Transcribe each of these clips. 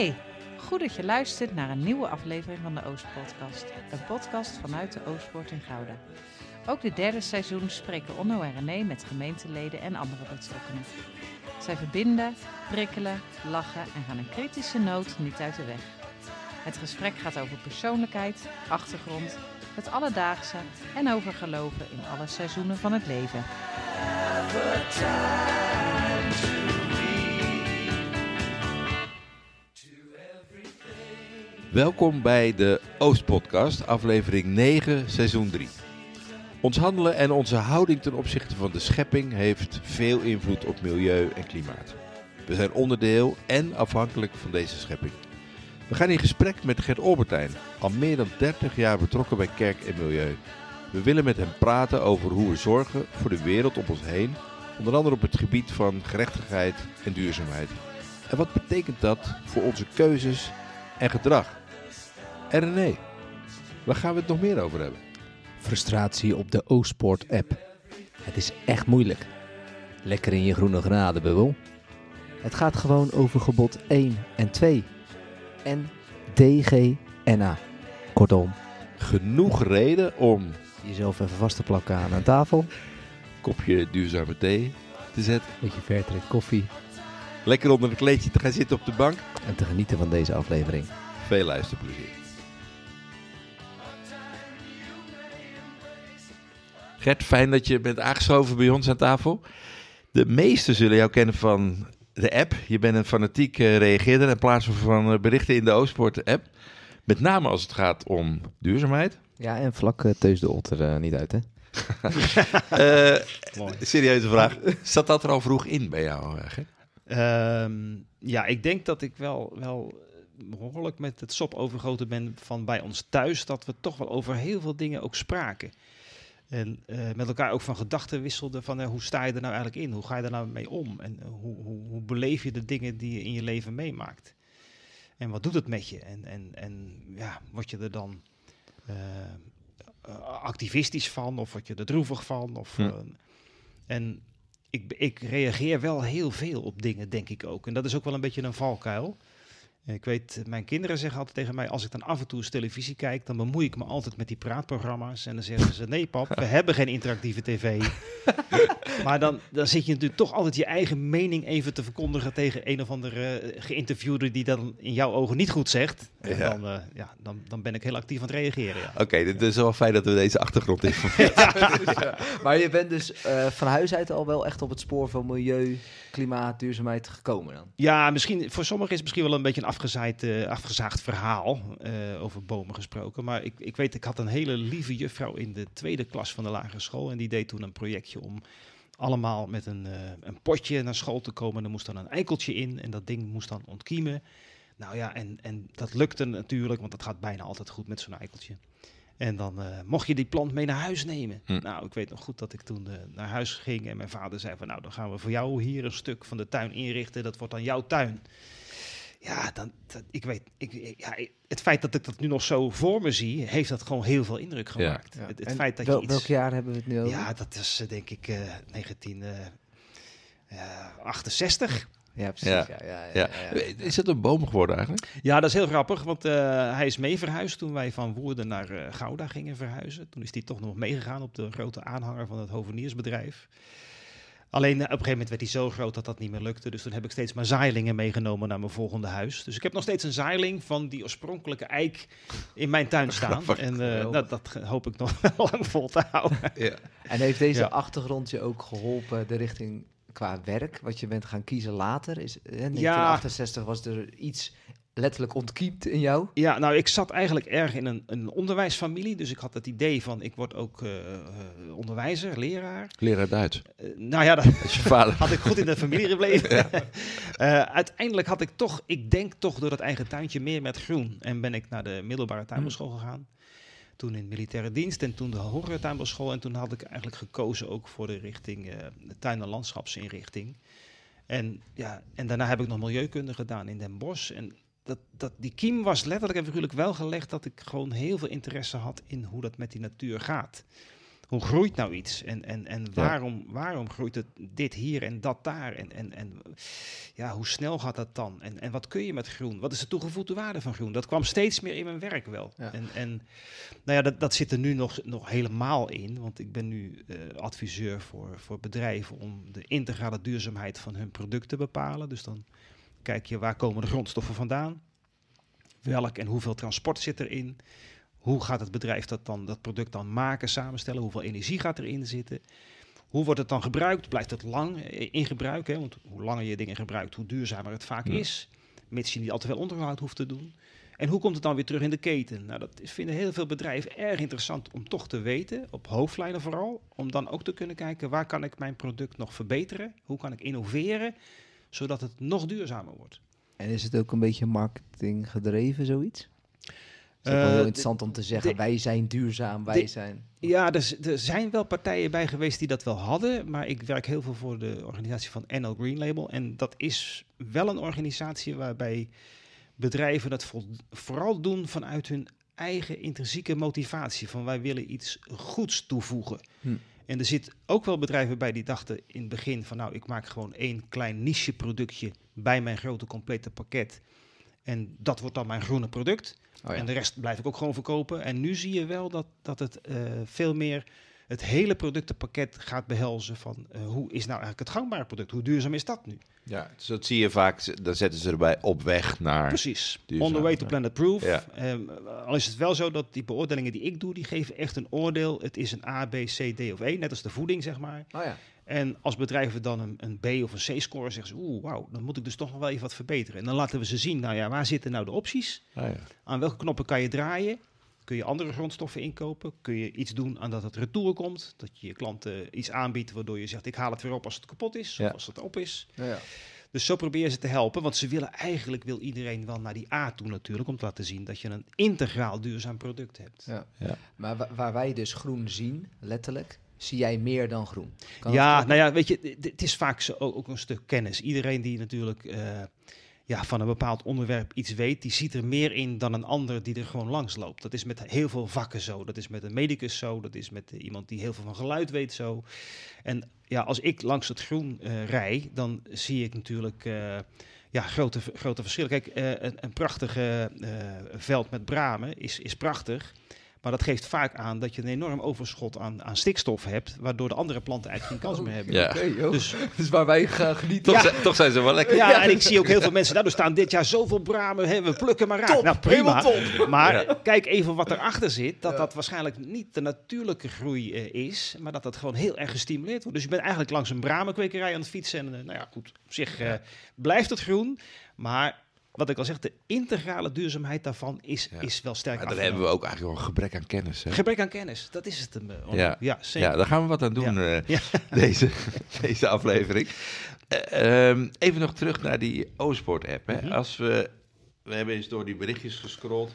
Hey, goed dat je luistert naar een nieuwe aflevering van de Oostpodcast. Een podcast vanuit de Oostpoort in Gouda. Ook dit derde seizoen spreken Onno en René met gemeenteleden en andere betrokkenen. Zij verbinden, prikkelen, lachen en gaan een kritische noot niet uit de weg. Het gesprek gaat over persoonlijkheid, achtergrond, het alledaagse en over geloven in alle seizoenen van het leven. Welkom bij de Oostpodcast, aflevering 9, seizoen 3. Ons handelen en onze houding ten opzichte van de schepping heeft veel invloed op milieu en klimaat. We zijn onderdeel en afhankelijk van deze schepping. We gaan in gesprek met Gert Albertijn, al meer dan 30 jaar betrokken bij kerk en milieu. We willen met hem praten over hoe we zorgen voor de wereld om ons heen, onder andere op het gebied van gerechtigheid en duurzaamheid. En wat betekent dat voor onze keuzes en gedrag? René, waar gaan we het nog meer over hebben? Frustratie op de O-Sport-app. Het is echt moeilijk. Lekker in je groene genadebubbel. Het gaat gewoon over gebod 1 en 2. En DGNA. Kortom, Genoeg reden om jezelf even vast te plakken aan een tafel. kopje duurzame thee te zetten, Beetje vertrek koffie. lekker onder een kleedje te gaan zitten op de bank. En te genieten van deze aflevering. Veel luisterplezier. Gert, fijn dat je bent aangeschoven bij ons aan tafel. De meesten zullen jou kennen van de app. Je bent een fanatiek eh, reageerder en plaatser van eh, berichten in de Oostpoort-app. Met name als het gaat om duurzaamheid. Ja, en vlak uh, Teus de Otter niet uit, hè? Eh, serieuze vraag. Zat dat er al vroeg in bij jou, Gert? Ehm, ja, ik denk dat ik wel, wel behoorlijk met het sop overgoten ben van bij ons thuis. Dat we toch wel over heel veel dingen ook spraken. En eh, met elkaar ook van gedachten wisselden van eh, hoe sta je er nou eigenlijk in? Hoe ga je er nou mee om? En eh, hoe, hoe, hoe beleef je de dingen die je in je leven meemaakt? En wat doet het met je? En, en, en ja, word je er dan eh, eh, activistisch van? Of word je er droevig van? Of, Hm. eh, en ik, ik reageer wel heel veel op dingen, denk ik ook. En dat is ook wel een beetje een valkuil. Ik weet, mijn kinderen zeggen altijd tegen mij, als ik dan af en toe eens televisie kijk, dan bemoei ik me altijd met die praatprogramma's. En dan zeggen ze, nee pap, we hebben geen interactieve tv. maar dan, dan zit je natuurlijk toch altijd je eigen mening even te verkondigen tegen een of andere eh, geïnterviewde die dan in jouw ogen niet goed zegt. En Ja. dan, eh, ja, dan, dan ben ik heel actief aan het reageren. Ja. Oké, dit is wel fijn dat we deze achtergrond hebben. Maar je bent dus eh, van huis uit al wel echt op het spoor van milieu, klimaat, duurzaamheid gekomen dan? Ja, misschien, voor sommigen is het misschien wel een beetje een afgezaaid, eh, afgezaagd verhaal eh, over bomen gesproken. Maar ik, ik weet, ik had een hele lieve juffrouw in de tweede klas van de lagere school. En die deed toen een projectje om allemaal met een, eh, een potje naar school te komen. Er moest dan een eikeltje in en dat ding moest dan ontkiemen. Nou ja, en, en dat lukte natuurlijk, want dat gaat bijna altijd goed met zo'n eikeltje. En dan mocht je die plant mee naar huis nemen. Hm. Nou, ik weet nog goed dat ik toen naar huis ging en mijn vader zei van... nou, dan gaan we voor jou hier een stuk van de tuin inrichten. Dat wordt dan jouw tuin. Ja, dan, dat- ik weet, ik, ik- ja, het feit dat ik dat nu nog zo voor me zie... heeft dat gewoon heel veel indruk Ja. gemaakt. Het, het En feit dat wel- je iets... Welk jaar hebben we het nu over? Ja, dat is eh, denk ik eh 1968. Ja, precies. Ja. Ja. Ja, ja, Ja. ja, ja. Is dat een boom geworden eigenlijk? Ja, dat is heel grappig, want eh, hij is mee verhuisd toen wij van Woerden naar eh, Gouda gingen verhuizen. Toen is hij toch nog meegegaan op de grote aanhanger van het hoveniersbedrijf. Alleen eh, op een gegeven moment werd hij zo groot dat dat niet meer lukte. Dus toen heb ik steeds maar zaailingen meegenomen naar mijn volgende huis. Dus ik heb nog steeds een zaailing van die oorspronkelijke eik in mijn tuin staan. Grappig. En eh, nou, dat hoop ik nog lang vol te houden. Ja. En heeft deze Ja. achtergrond je ook geholpen de richting qua werk, wat je bent gaan kiezen later? Is, eh, 1968 was er iets letterlijk ontkiept in jou? Ja, nou, ik zat eigenlijk erg in een, een onderwijsfamilie. Dus ik had het idee van, ik word ook eh, eh, onderwijzer, leraar. Leraar Duits. Eh, nou ja, dat, Dat is je vader. had ik goed in de familie gebleven. Eh, uiteindelijk had ik toch, ik denk toch door het eigen tuintje meer met groen. En ben ik naar de middelbare tuinbouwschool gegaan. Toen in militaire dienst en toen de hogere tuinbouwschool. En toen had ik eigenlijk gekozen ook voor de richting eh, de tuin- en landschapsinrichting. En, ja, en daarna heb ik nog milieukunde gedaan in Den Bosch. En dat, dat, die kiem was letterlijk en figuurlijk wel gelegd dat ik gewoon heel veel interesse had in hoe dat met die natuur gaat. hoe groeit nou iets? En, en, en waarom, waarom groeit het dit hier en dat daar? En, en, en ja, hoe snel gaat dat dan? En, en wat kun je met groen? Wat is de toegevoegde waarde van groen? Dat kwam steeds meer in mijn werk wel. Ja. En, en nou ja, dat, dat zit er nu nog, nog helemaal in. Want ik ben nu eh, adviseur voor, voor bedrijven om de integrale duurzaamheid van hun product te bepalen. Dus dan kijk je waar komen de grondstoffen vandaan? Welk en hoeveel transport zit erin? Hoe gaat het bedrijf dat, dan, dat product dan maken, samenstellen? Hoeveel energie gaat erin zitten? Hoe wordt het dan gebruikt? Blijft het lang eh, in gebruik? Hè? Want hoe langer je dingen gebruikt, hoe duurzamer het vaak Ja. is. Mits je niet al te veel onderhoud hoeft te doen. En hoe komt het dan weer terug in de keten? Nou, dat vinden heel veel bedrijven erg interessant om toch te weten, op hoofdlijnen vooral. Om dan ook te kunnen kijken, waar kan ik mijn product nog verbeteren? Hoe kan ik innoveren, zodat het nog duurzamer wordt? En is het ook een beetje marketing gedreven, zoiets? Het is ook Eh, wel heel de- interessant om te zeggen, de- wij zijn duurzaam, wij de- zijn... Ja, er, er zijn wel partijen bij geweest die dat wel hadden, maar ik werk heel veel voor de organisatie van NL Green Label. En dat is wel een organisatie waarbij bedrijven dat vooral doen vanuit hun eigen intrinsieke motivatie. Van wij willen iets goeds toevoegen. Hm. En er zit ook wel bedrijven bij die dachten in het begin van nou, ik maak gewoon één klein niche productje bij mijn grote complete pakket. En dat wordt dan mijn groene product. Oh ja. En de rest blijf ik ook gewoon verkopen. En nu zie je wel dat, dat het eh, veel meer het hele productenpakket gaat behelzen van eh, hoe is nou eigenlijk het gangbare product? Hoe duurzaam is dat nu? Ja, dus dat zie je vaak, dan zetten ze erbij op weg naar... Precies. duurzaam, On the way to planet proof. Ja. Ehm, al is het wel zo dat die beoordelingen die ik doe, die geven echt een oordeel. Het is een A, B, C, D of E, net als de voeding zeg maar. Oh ja. En als bedrijven dan een, een B of een C-score zeggen ze, oeh, wauw, dan moet ik dus toch nog wel even wat verbeteren. En dan laten we ze zien, nou ja, waar zitten nou de opties? Ah, ja. Aan welke knoppen kan je draaien? Kun je andere grondstoffen inkopen? Kun je iets doen aan dat het retour komt? Dat je je klanten iets aanbiedt waardoor je zegt: ik haal het weer op als het kapot is, Ja. of als het op is. Ja, ja. Dus zo probeer je ze te helpen, want ze willen eigenlijk wil iedereen wel naar die A toe natuurlijk, om te laten zien dat je een integraal duurzaam product hebt. Ja. Ja. Maar wa- waar wij dus groen zien, letterlijk, zie jij meer dan groen. Kan ja, nou ja, weet je, het is vaak zo, ook, ook een stuk kennis. Iedereen die natuurlijk eh, ja, van een bepaald onderwerp iets weet, die ziet er meer in dan een ander die er gewoon langs loopt. Dat is met heel veel vakken zo. Dat is met een medicus zo. Dat is met eh, iemand die heel veel van geluid weet zo. En ja, als ik langs het groen eh rij, dan zie ik natuurlijk eh, ja, grote, grote verschillen. Kijk, een, een prachtige eh, veld met bramen is, is prachtig. Maar dat geeft vaak aan dat je een enorm overschot aan, aan stikstof hebt, waardoor de andere planten eigenlijk geen kans meer hebben. Ja. Joh. Dus Dus waar wij gaan genieten. Toch, Ja. zijn, toch zijn ze wel lekker. ja, en ik zie ook heel veel mensen, nou, er staan dit jaar zoveel bramen, hè, we plukken maar raak. Top, nou, prima. top. Maar kijk even wat erachter zit, dat Ja. dat waarschijnlijk niet de natuurlijke groei eh, is, maar dat dat gewoon heel erg gestimuleerd wordt. Dus je bent eigenlijk langs een bramenkwekerij aan het fietsen en eh, nou ja, goed, op zich eh, blijft het groen, maar... Wat ik al zeg, de integrale duurzaamheid daarvan is, Ja. is wel sterk Maar afgenomen. hebben we ook eigenlijk wel een gebrek aan kennis. Hè? Gebrek aan kennis, dat is het. hem, eh, Ja. ja zeker. Ja, daar gaan we wat aan doen, eh, deze, deze aflevering. Eh, ehm, even nog terug naar die O-Sport-app. hè. Mhm. Als we, we hebben eens door die berichtjes gescrolld.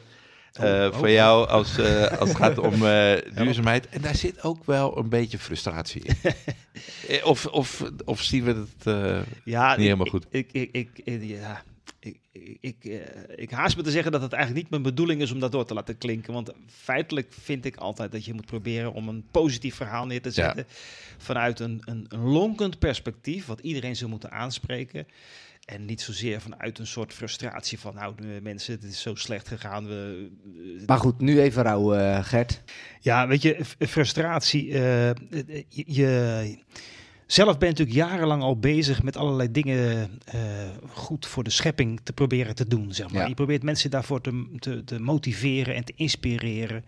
Oh, oh. Van jou als, als het gaat om duurzaamheid. En daar zit ook wel een beetje frustratie in. Of, of, of zien we het Ja, niet helemaal goed? Ik, ik, ik, ik- ja, ik, ik, ik, eh, ik haast me te zeggen dat het eigenlijk niet mijn bedoeling is om dat door te laten klinken. Want feitelijk vind ik altijd dat je moet proberen om een positief verhaal neer te zetten. Vanuit een, een, een lonkend perspectief, wat iedereen zou moeten aanspreken. En niet zozeer vanuit een soort frustratie van, nou eh, mensen, het is zo slecht gegaan. We, eh, Maar goed, nu even rouw, Gert. ja, weet je, frustratie. eh, je, je- zelf ben je natuurlijk jarenlang al bezig met allerlei dingen eh, goed voor de schepping te proberen te doen. Zeg maar. Ja. Je probeert mensen daarvoor te, te, te motiveren en te inspireren.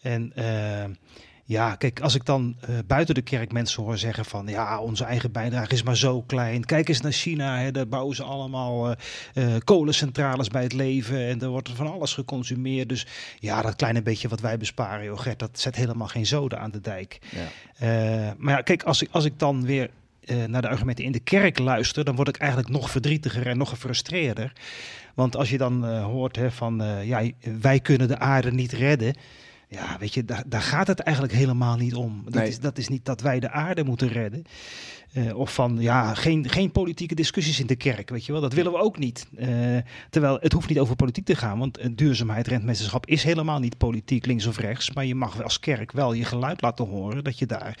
En eh, ja, kijk, als ik dan eh, buiten de kerk mensen hoor zeggen van ja, onze eigen bijdrage is maar zo klein. Kijk eens naar China, hè, daar bouwen ze allemaal eh, eh, kolencentrales bij het leven en er wordt van alles geconsumeerd. Dus ja, dat kleine beetje wat wij besparen, joh, Gert, dat zet helemaal geen zoden aan de dijk. Ja. Maar ja, kijk, als ik, als ik dan weer naar de argumenten in de kerk luister, dan word ik eigenlijk nog verdrietiger en nog gefrustreerder. Want als je dan hoort hè, van, ja, wij kunnen de aarde niet redden. Ja, weet je, daar, daar gaat het eigenlijk helemaal niet om. Dat, Nee. is, dat is niet dat wij de aarde moeten redden. Eh, of van, ja, geen, geen politieke discussies in de kerk, weet je wel. Dat willen we ook niet. Eh, terwijl het hoeft niet over politiek te gaan, want eh, duurzaamheid, rentmeesterschap is helemaal niet politiek, links of rechts. Maar je mag als kerk wel je geluid laten horen dat je daar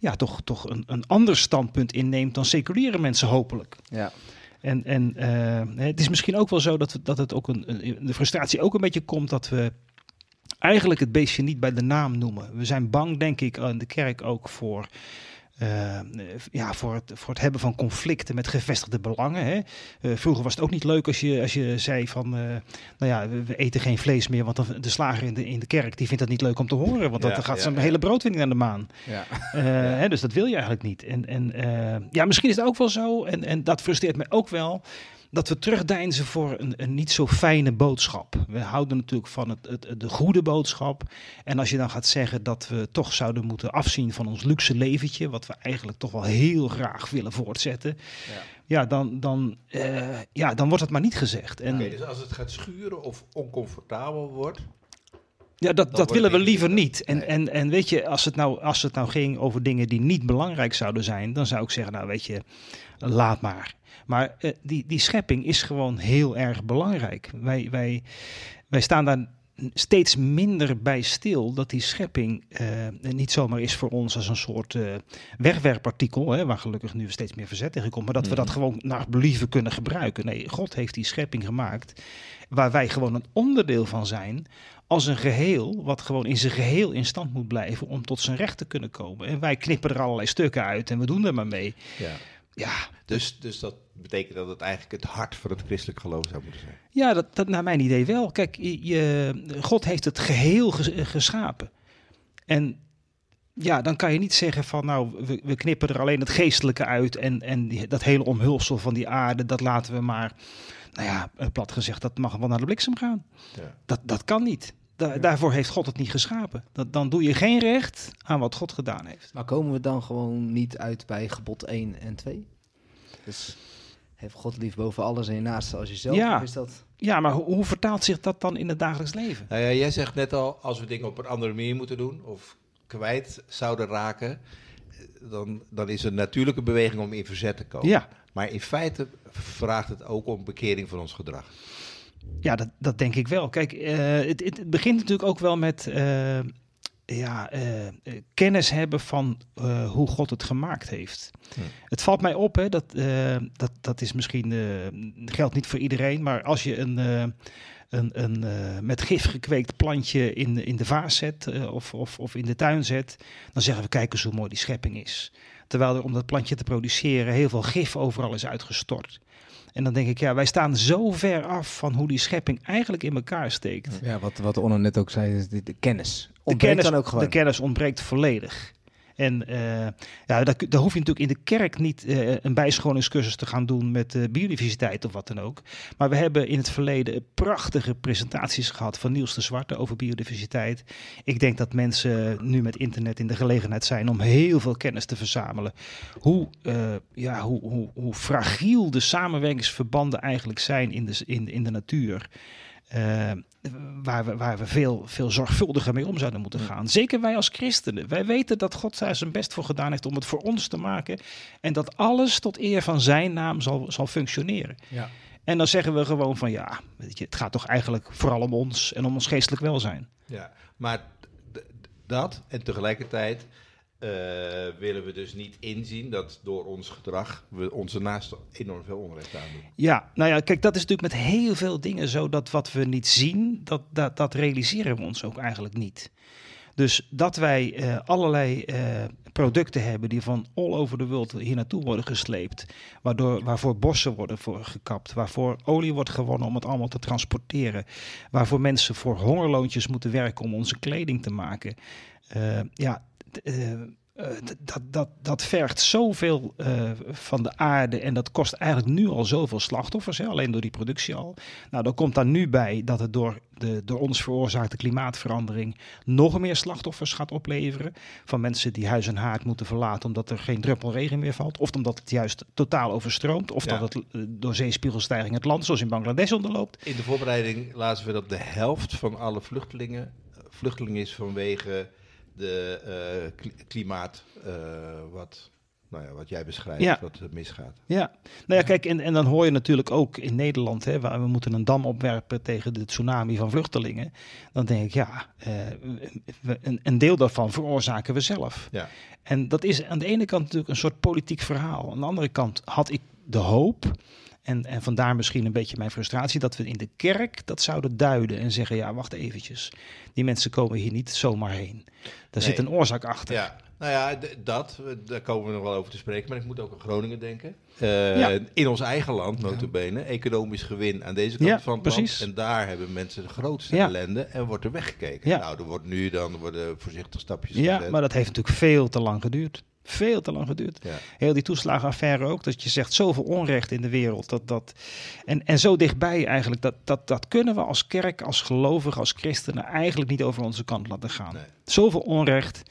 ja, toch, toch een, een ander standpunt inneemt dan seculiere mensen hopelijk. Ja. En, en het is misschien ook wel zo dat, we, dat het ook een, een- de frustratie ook een beetje komt dat we eigenlijk het beestje niet bij de naam noemen. We zijn bang, denk ik, in de kerk ook voor. eh, ja, voor, het, voor het hebben van conflicten met gevestigde belangen. Hè. Eh, vroeger was het ook niet leuk als je, als je zei van, eh, nou ja, we, eten geen vlees meer, want dan, de slager in de, in de kerk die vindt dat niet leuk om te horen, want Ja, dan gaat ja, zijn ja. hele broodwinning aan de maan. Ja. Hè, dus dat wil je eigenlijk niet. En, en ja, misschien is het ook wel zo, en, en dat frustreert mij ook wel, dat we terugdeinzen voor een, een niet zo fijne boodschap. We houden natuurlijk van het, het, de goede boodschap. En als je dan gaat zeggen dat we toch zouden moeten afzien van ons luxe leventje, wat we eigenlijk toch wel heel graag willen voortzetten, Ja. ja, dan, dan, eh, ja, dan wordt het maar niet gezegd. En dus als het gaat schuren of oncomfortabel wordt, Ja, dat, dat willen we liever niet. niet. En, Nee. en, en weet je, als het, nou, als het nou ging over dingen die niet belangrijk zouden zijn, dan zou ik zeggen, nou weet je, laat maar. Maar eh, die, die schepping is gewoon heel erg belangrijk. Wij, wij, wij staan daar steeds minder bij stil dat die schepping eh, niet zomaar is voor ons als een soort eh, wegwerpartikel, hè, waar gelukkig nu steeds meer verzet tegen komt, maar dat we dat Mhm. gewoon naar believen kunnen gebruiken. Nee, God heeft die schepping gemaakt waar wij gewoon een onderdeel van zijn als een geheel, wat gewoon in zijn geheel in stand moet blijven om tot zijn recht te kunnen komen. En wij knippen er allerlei stukken uit en we doen er maar mee. ja. Ja, Dus, dus dat betekent dat het eigenlijk het hart van het christelijk geloof zou moeten zijn. ja dat, dat naar mijn idee wel. Kijk, je, God heeft het geheel ges- geschapen. En ja, dan kan je niet zeggen van nou, we, we knippen er alleen het geestelijke uit en, en die- dat hele omhulsel van die aarde, dat laten we maar, nou ja, eh, plat gezegd, dat mag wel naar de bliksem gaan. Ja. Dat, dat kan niet. Da- Daarvoor heeft God het niet geschapen. Dat, dan doe je geen recht aan wat God gedaan heeft. Maar komen we dan gewoon niet uit bij gebod 1 en 2? Dus heb God lief boven alles en je naaste als jezelf? Ja. Is dat... Ja, maar hoe, hoe vertaalt zich dat dan in het dagelijks leven? Nou ja, jij zegt net al, als we dingen op een andere manier moeten doen of kwijt zouden raken, dan, dan is er een natuurlijke beweging om in verzet te komen. Ja, Maar in feite vraagt het ook om bekering van ons gedrag. Ja dat, dat denk ik wel. Kijk, eh, het, het, begint natuurlijk ook wel met eh, ja, eh, kennis hebben van hoe God het gemaakt heeft. Hm. Het valt mij op, hè, dat, dat, dat is misschien, geldt niet voor iedereen, maar als je een, een, een met gif gekweekt plantje in, in de vaas zet of, of, of in de tuin zet, dan zeggen we kijk eens hoe mooi die schepping is. Terwijl er om dat plantje te produceren heel veel gif overal is uitgestort. En dan denk ik, ja, wij staan zo ver af van hoe die schepping eigenlijk in elkaar steekt. Ja, wat, wat Onno net ook zei, is de, de kennis. De kennis, dan ook gewoon. de kennis ontbreekt volledig. En eh, ja, daar, hoef je natuurlijk in de kerk niet eh, een bijscholingscursus te gaan doen met eh, biodiversiteit of wat dan ook. Maar we hebben in het verleden prachtige presentaties gehad van Niels de Zwarte over biodiversiteit. Ik denk dat mensen nu met internet in de gelegenheid zijn om heel veel kennis te verzamelen. Hoe, ja, hoe, hoe, hoe fragiel de samenwerkingsverbanden eigenlijk zijn in de, in, in de natuur. Eh, waar we, waar we veel, veel zorgvuldiger mee om zouden moeten gaan. Zeker wij als christenen. Wij weten dat God daar zijn best voor gedaan heeft om het voor ons te maken. En dat alles tot eer van zijn naam zal, zal functioneren. Ja. En dan zeggen we gewoon van ja, weet je, het gaat toch eigenlijk vooral om ons en om ons geestelijk welzijn. Ja, maar dat en tegelijkertijd eh, willen we dus niet inzien dat door ons gedrag we onze naasten enorm veel onrecht aandoen. Ja, nou ja, kijk, dat is natuurlijk met heel veel dingen zo dat wat we niet zien, dat, dat, dat realiseren we ons ook eigenlijk niet. Dus dat wij eh, allerlei eh, producten hebben die van all over the world hier naartoe worden gesleept, waardoor, waarvoor bossen worden gekapt, waarvoor olie wordt gewonnen om het allemaal te transporteren, waarvoor mensen voor hongerloontjes moeten werken om onze kleding te maken. Ja, eh, eh, dat, dat, dat vergt zoveel eh, van de aarde en dat kost eigenlijk nu al zoveel slachtoffers, hè, alleen door die productie al. Nou, dan komt daar nu bij dat het door de door ons veroorzaakte klimaatverandering nog meer slachtoffers gaat opleveren. Van mensen die huis en haard moeten verlaten omdat er geen druppel regen meer valt. Of omdat het juist totaal overstroomt. Of Ja. dat het door zeespiegelstijging het land, zoals in Bangladesh, onderloopt. In de voorbereiding lazen we dat de helft van alle vluchtelingen vluchteling is vanwege de eh, kli- klimaat eh, wat, nou ja, wat jij beschrijft, Ja. wat er misgaat. Ja, nou ja, kijk, en, en dan hoor je natuurlijk ook in Nederland, hè, waar we moeten een dam opwerpen tegen de tsunami van vluchtelingen. Dan denk ik, ja, eh, we- een, een deel daarvan veroorzaken we zelf. Ja. En dat is aan de ene kant natuurlijk een soort politiek verhaal. Aan de andere kant had ik de hoop, en, en vandaar misschien een beetje mijn frustratie, dat we in de kerk dat zouden duiden en zeggen, ja, wacht eventjes. Die mensen komen hier niet zomaar heen. Daar zit een oorzaak achter. Ja, nou ja, dat, daar komen we nog wel over te spreken. Maar ik moet ook aan Groningen denken. Eh, Ja. In ons eigen land, notabene, economisch gewin aan deze kant Ja, van het precies. land. En daar hebben mensen de grootste Ja. ellende en wordt er weggekeken. Ja. Nou, er wordt nu dan worden voorzichtig stapjes Ja, gezet. maar dat heeft natuurlijk veel te lang geduurd. Veel te lang geduurd. Ja. Heel die toeslagenaffaire ook. Dat je zegt zoveel onrecht in de wereld. Dat, dat, en, en zo dichtbij eigenlijk. Dat, dat, dat kunnen we als kerk, als gelovigen, als christenen eigenlijk niet over onze kant laten gaan. Nee. Zoveel onrecht.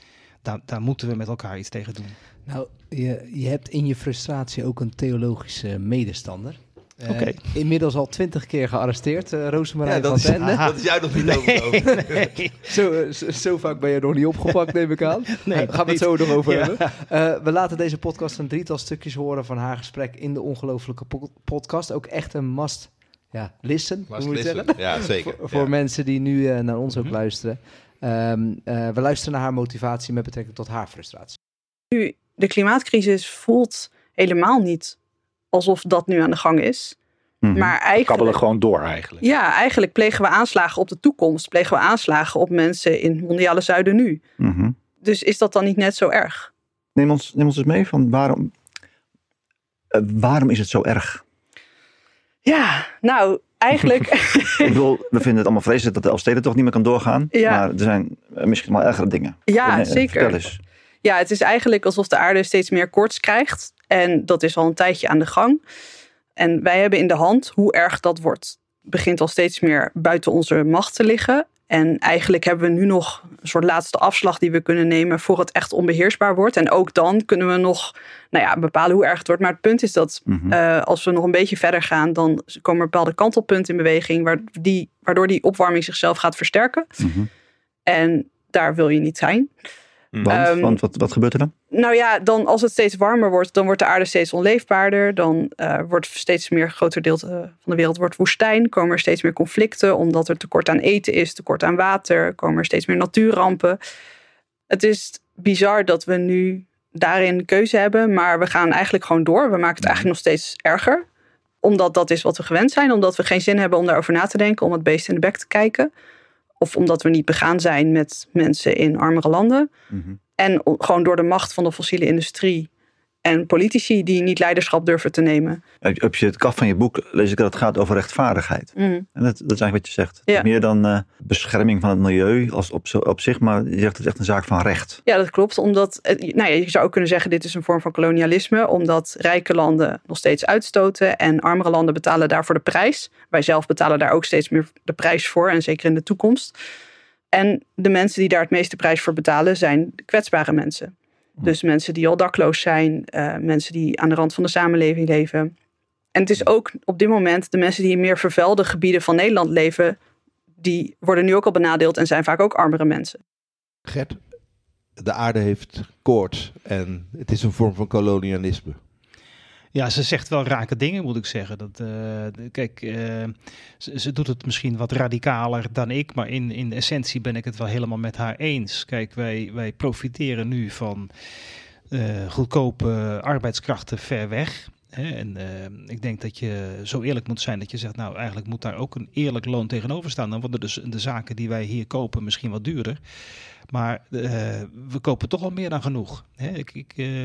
Daar, daar moeten we met elkaar iets tegen doen. Nou, je, je hebt in je frustratie ook een theologische medestander. Eh. Inmiddels al twintig keer gearresteerd, Rosemarijn Ja, dat, van is, Tende. dat is jou nog niet. Nee. Zo, eh, zo, zo vaak ben je nog niet opgepakt, neem ik aan. Nee, Eh, gaan we het zo nog over Ja. hebben. Eh, we laten deze podcast een drietal stukjes horen van haar gesprek in de ongelofelijke po- podcast. Ook echt een must ja, listen, hoe Must moet listen. zeggen? Ja, zeker. Voor, mensen die nu naar ons ook Mhm. luisteren. Ehm, eh, we luisteren naar haar motivatie met betrekking tot haar frustratie. nu de klimaatcrisis voelt helemaal niet alsof dat nu aan de gang is. Mhm. Maar Kabbelen eigenlijk, gewoon door eigenlijk. ja, eigenlijk plegen we aanslagen op de toekomst. Plegen we aanslagen op mensen in het mondiale zuiden nu. Mhm. Dus is dat dan niet net zo erg? neem, ons, neem ons eens mee van waarom, eh, waarom is het zo erg? Ja, nou, eigenlijk. Ik bedoel, we vinden het allemaal vreselijk dat de Elfsteden toch niet meer kan doorgaan. Ja. Maar er zijn misschien wel ergere dingen. ja, zeker. Ja, het is eigenlijk alsof de aarde steeds meer koorts krijgt. En dat is al een tijdje aan de gang. En wij hebben in de hand hoe erg dat wordt. Het begint al steeds meer buiten onze macht te liggen. En eigenlijk hebben we nu nog een soort laatste afslag die we kunnen nemen voor het echt onbeheersbaar wordt. En ook dan kunnen we nog nou ja, bepalen hoe erg het wordt. Maar het punt is dat Mhm. eh, als we nog een beetje verder gaan, dan komen er bepaalde kantelpunten in beweging, waar die, waardoor die opwarming zichzelf gaat versterken. Mhm. En daar wil je niet zijn. Want, Ehm, want wat, wat gebeurt er dan? Nou ja, dan als het steeds warmer wordt, dan wordt de aarde steeds onleefbaarder. Dan eh, wordt steeds meer groter deel eh, van de wereld wordt woestijn. Komen er steeds meer conflicten, omdat er tekort aan eten is, tekort aan water. Komen er steeds meer natuurrampen. Het is bizar dat we nu daarin keuze hebben, maar we gaan eigenlijk gewoon door. We maken het eigenlijk nog steeds erger. Omdat dat is wat we gewend zijn. Omdat we geen zin hebben om daarover na te denken, om het beest in de bek te kijken. Of omdat we niet begaan zijn met mensen in armere landen. Mhm. En gewoon door de macht van de fossiele industrie en politici die niet leiderschap durven te nemen. Op je het kaf van je boek lees ik dat het gaat over rechtvaardigheid. Mm. En dat, dat is eigenlijk wat je zegt. Ja. Meer dan eh, bescherming van het milieu als op, op zich, maar je zegt het is echt een zaak van recht. Ja, dat klopt. Omdat, nou ja, je zou ook kunnen zeggen, dit is een vorm van kolonialisme. Omdat rijke landen nog steeds uitstoten en armere landen betalen daarvoor de prijs. Wij zelf betalen daar ook steeds meer de prijs voor en zeker in de toekomst. En de mensen die daar het meeste prijs voor betalen zijn kwetsbare mensen. Dus mensen die al dakloos zijn, eh, mensen die aan de rand van de samenleving leven. En het is ook op dit moment de mensen die in meer vervuilde gebieden van Nederland leven, die worden nu ook al benadeeld en zijn vaak ook armere mensen. Gert, de aarde heeft koorts en het is een vorm van kolonialisme. Ja, ze zegt wel rake dingen, moet ik zeggen. Dat, eh, kijk, eh, ze, doet het misschien wat radicaler dan ik, maar in, in essentie ben ik het wel helemaal met haar eens. Kijk, wij, wij profiteren nu van eh, goedkope arbeidskrachten ver weg. Hè? En eh, ik denk dat je zo eerlijk moet zijn dat je zegt, nou eigenlijk moet daar ook een eerlijk loon tegenover staan. Dan worden dus de zaken die wij hier kopen misschien wat duurder. Maar eh, we kopen toch al meer dan genoeg. Hè? Ik, ik, eh,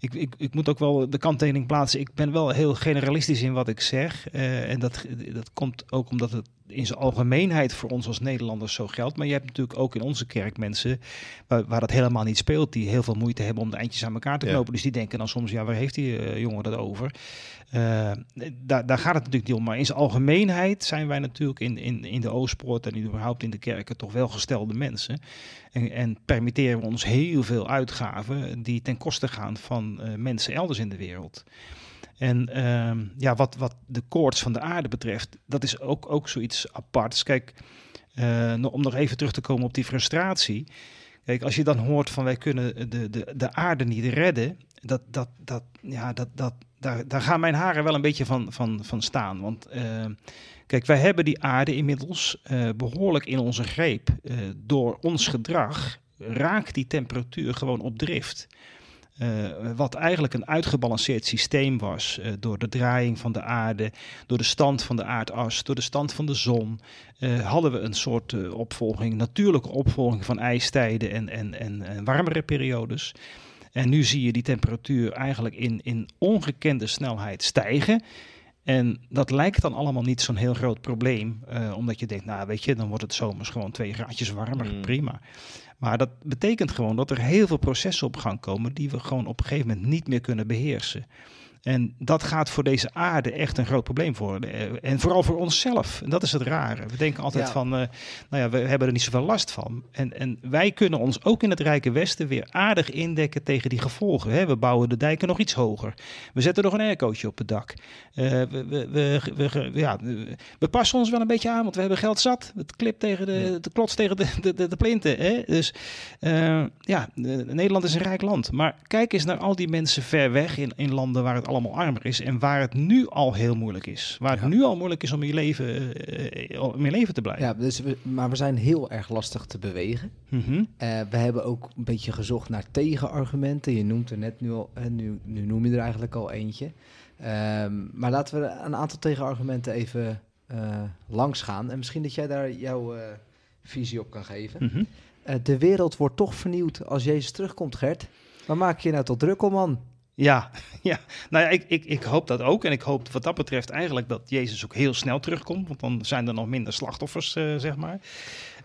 ik, ik, ik moet ook wel de kanttekening plaatsen. Ik ben wel heel generalistisch in wat ik zeg. Eh, en dat, dat komt ook omdat het in zijn algemeenheid voor ons als Nederlanders zo geldt. Maar je hebt natuurlijk ook in onze kerk mensen waar, waar dat helemaal niet speelt. Die heel veel moeite hebben om de eindjes aan elkaar te Ja. knopen. Dus die denken dan soms, ja, waar heeft die eh, jongen dat over? Eh, daar, daar gaat het natuurlijk niet om. Maar in zijn algemeenheid zijn wij natuurlijk in, in, in de Oostpoort en überhaupt in de kerken toch wel gestelde mensen. En, en permitteren we ons heel veel uitgaven die ten koste gaan van eh, mensen elders in de wereld. En ehm, ja, wat, wat de koorts van de aarde betreft, dat is ook, ook zoiets aparts. Kijk, eh, om nog even terug te komen op die frustratie. Kijk, als je dan hoort van wij kunnen de, de, de aarde niet redden, dat, dat, dat, ja, dat, dat, daar, daar gaan mijn haren wel een beetje van, van, van staan. Want eh, kijk, wij hebben die aarde inmiddels eh, behoorlijk in onze greep. Eh, door ons gedrag raakt die temperatuur gewoon op drift. Eh, wat eigenlijk een uitgebalanceerd systeem was eh, door de draaiing van de aarde, door de stand van de aardas, door de stand van de zon, eh, hadden we een soort opvolging, natuurlijke opvolging van ijstijden en, en, en, en warmere periodes. En nu zie je die temperatuur eigenlijk in, in ongekende snelheid stijgen. En dat lijkt dan allemaal niet zo'n heel groot probleem. omdat je denkt, nou weet je, dan wordt het zomers gewoon twee graadjes warmer, Mm. prima. Maar dat betekent gewoon dat er heel veel processen op gang komen die we gewoon op een gegeven moment niet meer kunnen beheersen. En dat gaat voor deze aarde echt een groot probleem worden. Eh, En vooral voor onszelf. En dat is het rare. We denken altijd Ja. van, eh, nou ja, we hebben er niet zoveel last van. En, en wij kunnen ons ook in het Rijke Westen weer aardig indekken tegen die gevolgen. Hè. We bouwen de dijken nog iets hoger. We zetten nog een aircootje op het dak. Eh, we, we, we, we- ja, we- passen ons wel een beetje aan, want we hebben geld zat. Het klipt tegen de, de klots tegen de, de, de, de plinten. Hè? Dus ja, Nederland is een rijk land. Maar kijk eens naar al die mensen ver weg in, in landen waar het allemaal armer is. En waar het nu al heel moeilijk is. Waar het Ja. nu al moeilijk is om je leven, eh, om je leven te blijven. Ja, dus we, maar we zijn heel erg lastig te bewegen. Mhm. Eh, we hebben ook een beetje gezocht naar tegenargumenten. Je noemt er net nu al, nu, nu noem je er eigenlijk al eentje. Ehm, maar laten we een aantal tegenargumenten even eh langs gaan. En misschien dat jij daar jouw visie op kan geven. Mhm. De wereld wordt toch vernieuwd als Jezus terugkomt, Gert. Waar maak je je nou tot druk om, man? Ja, ja. nou ja, ik, ik, ik hoop dat ook. En ik hoop wat dat betreft eigenlijk dat Jezus ook heel snel terugkomt. Want dan zijn er nog minder slachtoffers, eh, zeg maar.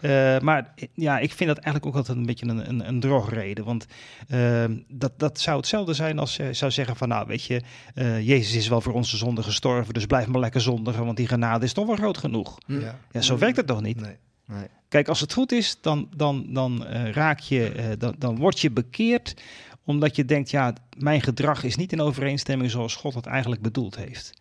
Eh, maar ja, ik vind dat eigenlijk ook altijd een beetje een, een, een drogreden. Want eh, dat, dat zou hetzelfde zijn als je zou zeggen van... nou, weet je, eh, Jezus is wel voor onze zonde gestorven... dus blijf maar lekker zondigen, want die genade is toch wel groot genoeg. Hm? Ja. Ja, zo werkt het toch niet? Nee. Nee. Kijk, als het goed is, dan, dan, dan raak je, dan, dan word je bekeerd omdat je denkt, ja, mijn gedrag is niet in overeenstemming zoals God het eigenlijk bedoeld heeft.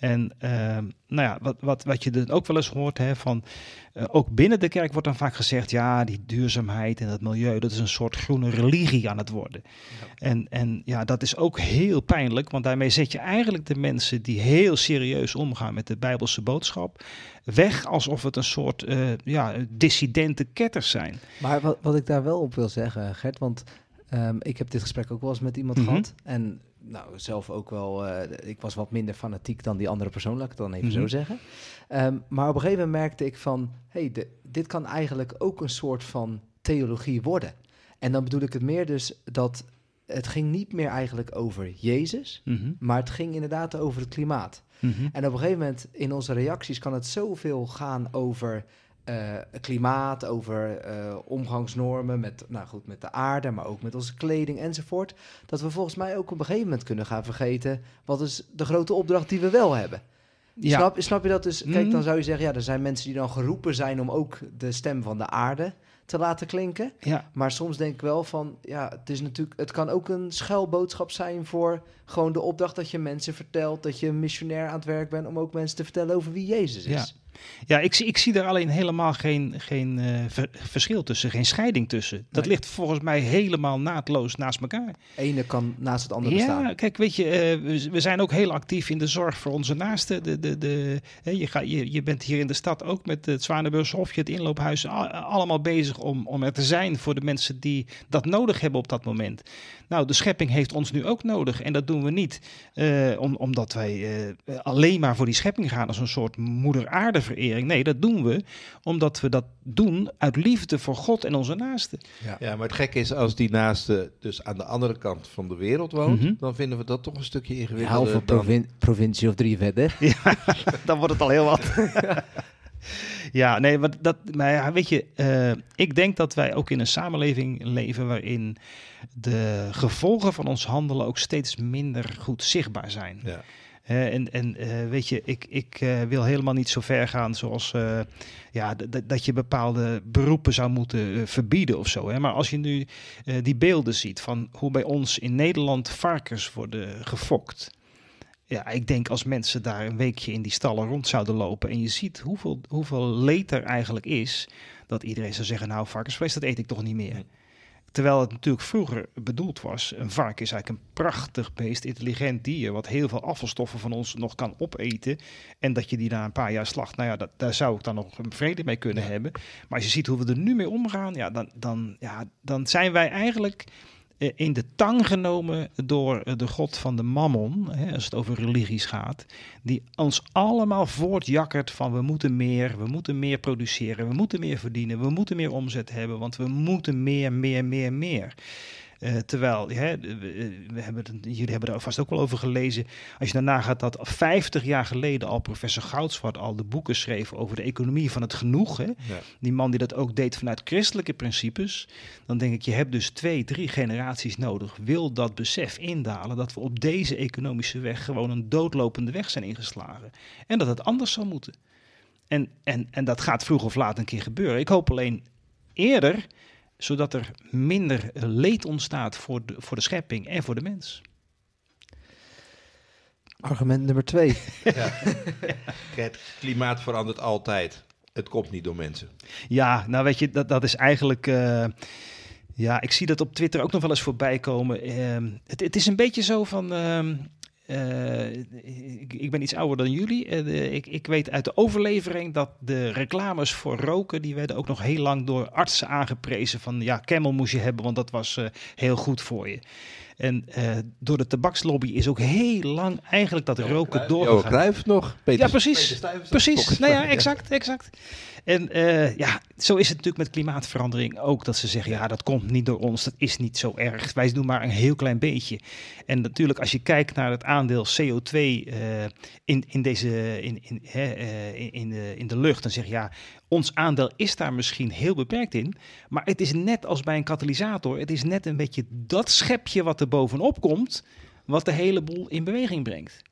En ehm, nou ja, wat, wat, wat je dan ook wel eens hoort, hè, van eh, ook binnen de kerk wordt dan vaak gezegd, ja, die duurzaamheid en het milieu, dat is een soort groene religie aan het worden. En, en ja, dat is ook heel pijnlijk, want daarmee zet je eigenlijk de mensen die heel serieus omgaan met de Bijbelse boodschap weg alsof het een soort eh, ja, dissidente ketters zijn. Maar wat, wat ik daar wel op wil zeggen, Gert, want ehm, ik heb dit gesprek ook wel eens met iemand Mhm. gehad. En nou, zelf ook wel, eh, ik was wat minder fanatiek dan die andere persoon, laat ik het dan even Mhm. zo zeggen. Ehm, maar op een gegeven moment merkte ik van, hey, de- dit kan eigenlijk ook een soort van theologie worden. En dan bedoel ik het meer dus dat het ging niet meer eigenlijk over Jezus, Mhm, maar het ging inderdaad over het klimaat. mhm. En op een gegeven moment in onze reacties kan het zoveel gaan over eh, klimaat, over eh, omgangsnormen met, nou goed, met de aarde, maar ook met onze kleding enzovoort. Dat we volgens mij ook op een gegeven moment kunnen gaan vergeten wat is de grote opdracht die we wel hebben. Ja, Snap, snap je dat dus? Kijk, Mhm. dan zou je zeggen, ja, er zijn mensen die dan geroepen zijn om ook de stem van de aarde te laten klinken. ja, Maar soms denk ik wel van, ja, het is natuurlijk, het kan ook een schuilboodschap zijn voor gewoon de opdracht dat je mensen vertelt, dat je een missionair aan het werk bent om ook mensen te vertellen over wie Jezus is. Ja. Ja ik, zie, ik zie daar alleen helemaal geen, geen eh, ver- verschil tussen, geen scheiding tussen. Dat ligt volgens mij helemaal naadloos naast elkaar. Ene kan naast het andere Ja, bestaan. kijk, weet je, eh, we, we zijn ook heel actief in de zorg voor onze naasten. De, de, de, hè, je, ga, je, je bent hier in de stad ook met het Zwanenburgshofje, het inloophuis, allemaal bezig om, om er te zijn voor de mensen die dat nodig hebben op dat moment. Nou, de schepping heeft ons nu ook nodig en dat doen we niet eh, om, omdat wij alleen maar voor die schepping gaan als een soort moeder aarde verering. Nee, dat doen we omdat we dat doen uit liefde voor God en onze naasten. Ja, maar het gekke is, als die naaste dus aan de andere kant van de wereld woont, Mhm. dan vinden we dat toch een stukje Halve ingewikkelder dan... provin- provincie of drie verder. dan wordt het al heel wat. ja, nee, maar, dat, maar ja, weet je, eh, ik denk dat wij ook in een samenleving leven waarin de gevolgen van ons handelen ook steeds minder goed zichtbaar zijn. Ja. Hè, en en eh, weet je, ik, ik eh, wil helemaal niet zo ver gaan zoals eh, ja, dat je bepaalde beroepen zou moeten eh, verbieden of zo. Hè. Maar als je nu eh, die beelden ziet van hoe bij ons in Nederland varkens worden gefokt. ja, ik denk als mensen daar een weekje in die stallen rond zouden lopen en je ziet hoeveel, hoeveel leed er eigenlijk is, dat iedereen zou zeggen, nou varkensvlees, dat eet ik toch niet meer. Terwijl het natuurlijk vroeger bedoeld was, een varken is eigenlijk een prachtig beest, intelligent dier, wat heel veel afvalstoffen van ons nog kan opeten. En dat je die na een paar jaar slacht, nou ja, dat, daar zou ik dan nog een vrede mee kunnen hebben. Maar als je ziet hoe we er nu mee omgaan, ja, dan, dan, ja, dan zijn wij eigenlijk in de tang genomen door eh, de god van de mammon, hè, als het over religies gaat, die ons allemaal voortjakkert van we moeten meer, we moeten meer produceren, we moeten meer verdienen, we moeten meer omzet hebben, want we moeten meer, meer, meer, meer. Uh, terwijl, hè, we hebben het, jullie hebben er vast ook wel over gelezen. Als je daarna gaat dat 50 jaar geleden al professor Goudswart al de boeken schreef over de economie van het genoeg. Hè, Ja. Die man die dat ook deed vanuit christelijke principes. Dan denk ik, je hebt dus twee, drie generaties nodig. Wil dat besef indalen dat we op deze economische weg gewoon een doodlopende weg zijn ingeslagen. En dat het anders zal moeten. En, en, en dat gaat vroeg of laat een keer gebeuren. Ik hoop alleen eerder zodat er minder leed ontstaat voor de, voor de schepping en voor de mens. Argument nummer twee. Het klimaat verandert altijd. Het komt niet door mensen. Ja, nou weet je, dat, dat is eigenlijk. eh, ja, ik zie dat op Twitter ook nog wel eens voorbij komen. Ehm, het, het is een beetje zo van. ehm, eh, ik, ben iets ouder dan jullie. Eh, ik, ik weet uit de overlevering dat de reclames voor roken, die werden ook nog heel lang door artsen aangeprezen. Van ja, Camel moest je hebben, want dat was eh, heel goed voor je. En eh, door de tabakslobby is ook heel lang eigenlijk dat roken doorgegaan. Cruijff nog. Peter, Ja, precies. Precies, nou ja, exact, exact. En eh, ja, zo is het natuurlijk met klimaatverandering ook. Dat ze zeggen, ja, dat komt niet door ons, dat is niet zo erg. Wij doen maar een heel klein beetje. En natuurlijk, als je kijkt naar het aandeel CO2 eh, in, in, deze, in, in, hè, eh, in, in de, in de lucht, dan zeg je, ja, ons aandeel is daar misschien heel beperkt in. Maar het is net als bij een katalysator. Het is net een beetje dat schepje wat er bovenop komt, wat de hele boel in beweging brengt.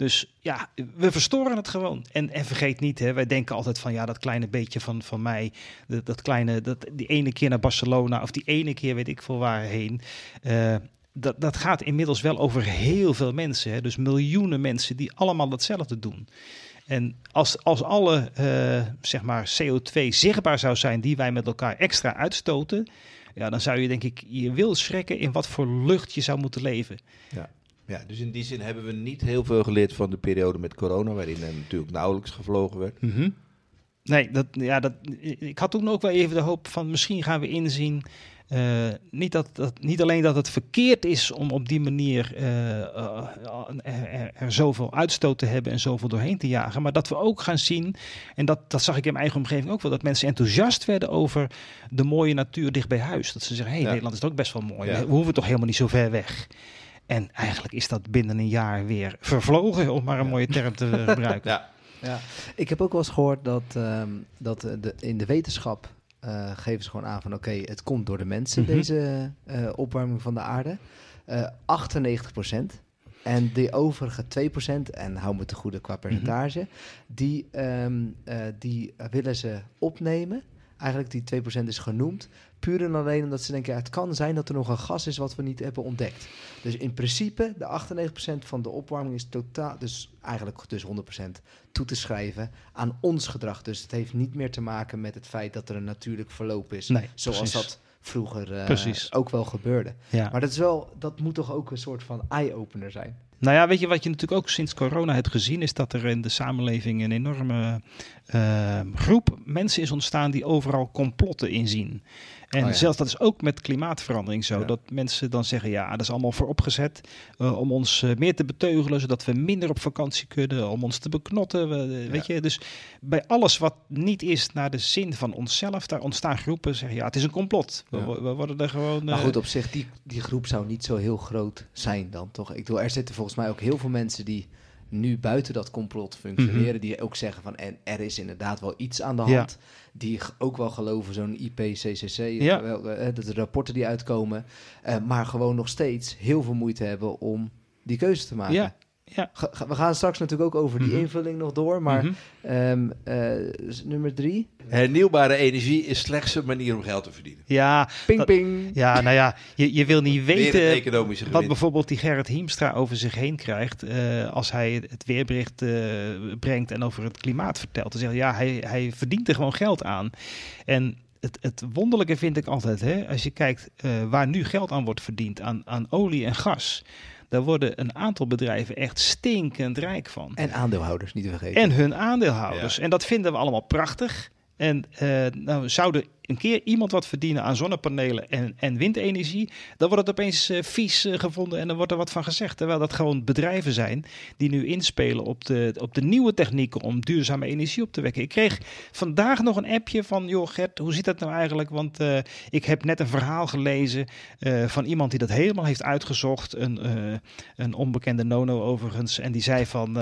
Dus ja, we verstoren het gewoon. En, en vergeet niet, hè, wij denken altijd van ja, dat kleine beetje van, van mij, dat, dat kleine, dat, die ene keer naar Barcelona of die ene keer weet ik veel waarheen. Eh, dat, dat gaat inmiddels wel over heel veel mensen. Hè, dus miljoenen mensen die allemaal hetzelfde doen. En als, als alle eh, zeg maar CO2 zichtbaar zou zijn die wij met elkaar extra uitstoten, ja, dan zou je denk ik je wil schrikken in wat voor lucht je zou moeten leven. Ja, dus in die zin hebben we niet heel veel geleerd van de periode met corona, waarin er natuurlijk nauwelijks gevlogen werd. Nee, dat, ja, dat, ik had toen ook wel even de hoop van misschien gaan we inzien. Eh, niet, dat, dat, niet alleen dat het verkeerd is om op die manier eh, eh, er, zoveel uitstoot te hebben en zoveel doorheen te jagen. Maar dat we ook gaan zien, en dat, dat zag ik in mijn eigen omgeving ook wel, dat mensen enthousiast werden over de mooie natuur dicht bij huis. Dat ze zeggen, hé, hey, Ja. Nederland is toch ook best wel mooi. Ja. We hoeven toch helemaal niet zo ver weg. En eigenlijk is dat binnen een jaar weer vervlogen, om maar een mooie term te gebruiken. Ja, Ja, ik heb ook wel eens gehoord dat, ehm, dat de, in de wetenschap eh, geven ze gewoon aan van oké, het komt door de mensen, Mhm. deze eh, opwarming van de aarde. Eh 98% En de overige 2%, en hou me te goede qua percentage, die, ehm, eh, die willen ze opnemen. Eigenlijk die 2% is genoemd. Puur en alleen omdat ze denken, ja, het kan zijn dat er nog een gas is wat we niet hebben ontdekt. Dus in principe, de 98% van de opwarming is totaal, dus eigenlijk dus 100% toe te schrijven aan ons gedrag. Dus het heeft niet meer te maken met het feit dat er een natuurlijk verloop is. Nee, zoals precies. dat vroeger eh, ook wel gebeurde. Ja. Maar dat, is wel, dat moet toch ook een soort van eye-opener zijn. Nou ja, weet je wat je natuurlijk ook sinds corona hebt gezien, is dat er in de samenleving een enorme eh, groep mensen is ontstaan die overal complotten inzien. En Oh ja. zelfs dat is ook met klimaatverandering zo. Ja. Dat mensen dan zeggen, ja, dat is allemaal vooropgezet uh, om ons uh, meer te beteugelen, zodat we minder op vakantie kunnen, om ons te beknotten. We, Ja. Weet je, dus bij alles wat niet is naar de zin van onszelf, daar ontstaan groepen zeggen, ja, het is een complot. We, worden er gewoon... Maar eh, goed, op zich, die, die groep zou niet zo heel groot zijn dan, toch? Ik bedoel, er zitten volgens mij ook heel veel mensen die nu buiten dat complot functioneren, die ook zeggen van, en er is inderdaad wel iets aan de Ja. hand. Die ook wel geloven, zo'n IPCCC, Ja. wel, eh, dat de rapporten die uitkomen, eh, maar gewoon nog steeds heel veel moeite hebben om die keuze te maken. Ja, Ja. Ga- ga- we gaan straks natuurlijk ook over die Mhm. invulling nog door. Maar Mhm. ehm, eh, nummer drie. Hernieuwbare energie is slechts een manier om geld te verdienen. Ja, Ping Dat- ping. ja, nou ja, je, je wil niet weten economische wat bijvoorbeeld die Gerrit Hiemstra over zich heen krijgt eh, als hij het weerbericht eh, brengt en over het klimaat vertelt. Dan zegt hij, ja, hij, hij verdient er gewoon geld aan. En het, het wonderlijke vind ik altijd, hè, als je kijkt eh, waar nu geld aan wordt verdiend, aan, aan olie en gas. Daar worden een aantal bedrijven echt stinkend rijk van. En aandeelhouders, niet te vergeten. En hun aandeelhouders. En dat vinden we allemaal prachtig. En eh, nou, zou er een keer iemand wat verdienen aan zonnepanelen en, en windenergie, dan wordt het opeens eh, vies eh, gevonden en dan wordt er wat van gezegd. Terwijl dat gewoon bedrijven zijn die nu inspelen op de, op de nieuwe technieken om duurzame energie op te wekken. Ik kreeg vandaag nog een appje van, joh Gert, hoe zit dat nou eigenlijk? Want ik heb net een verhaal gelezen van iemand die dat helemaal heeft uitgezocht. Een, een onbekende nono overigens. En die zei van,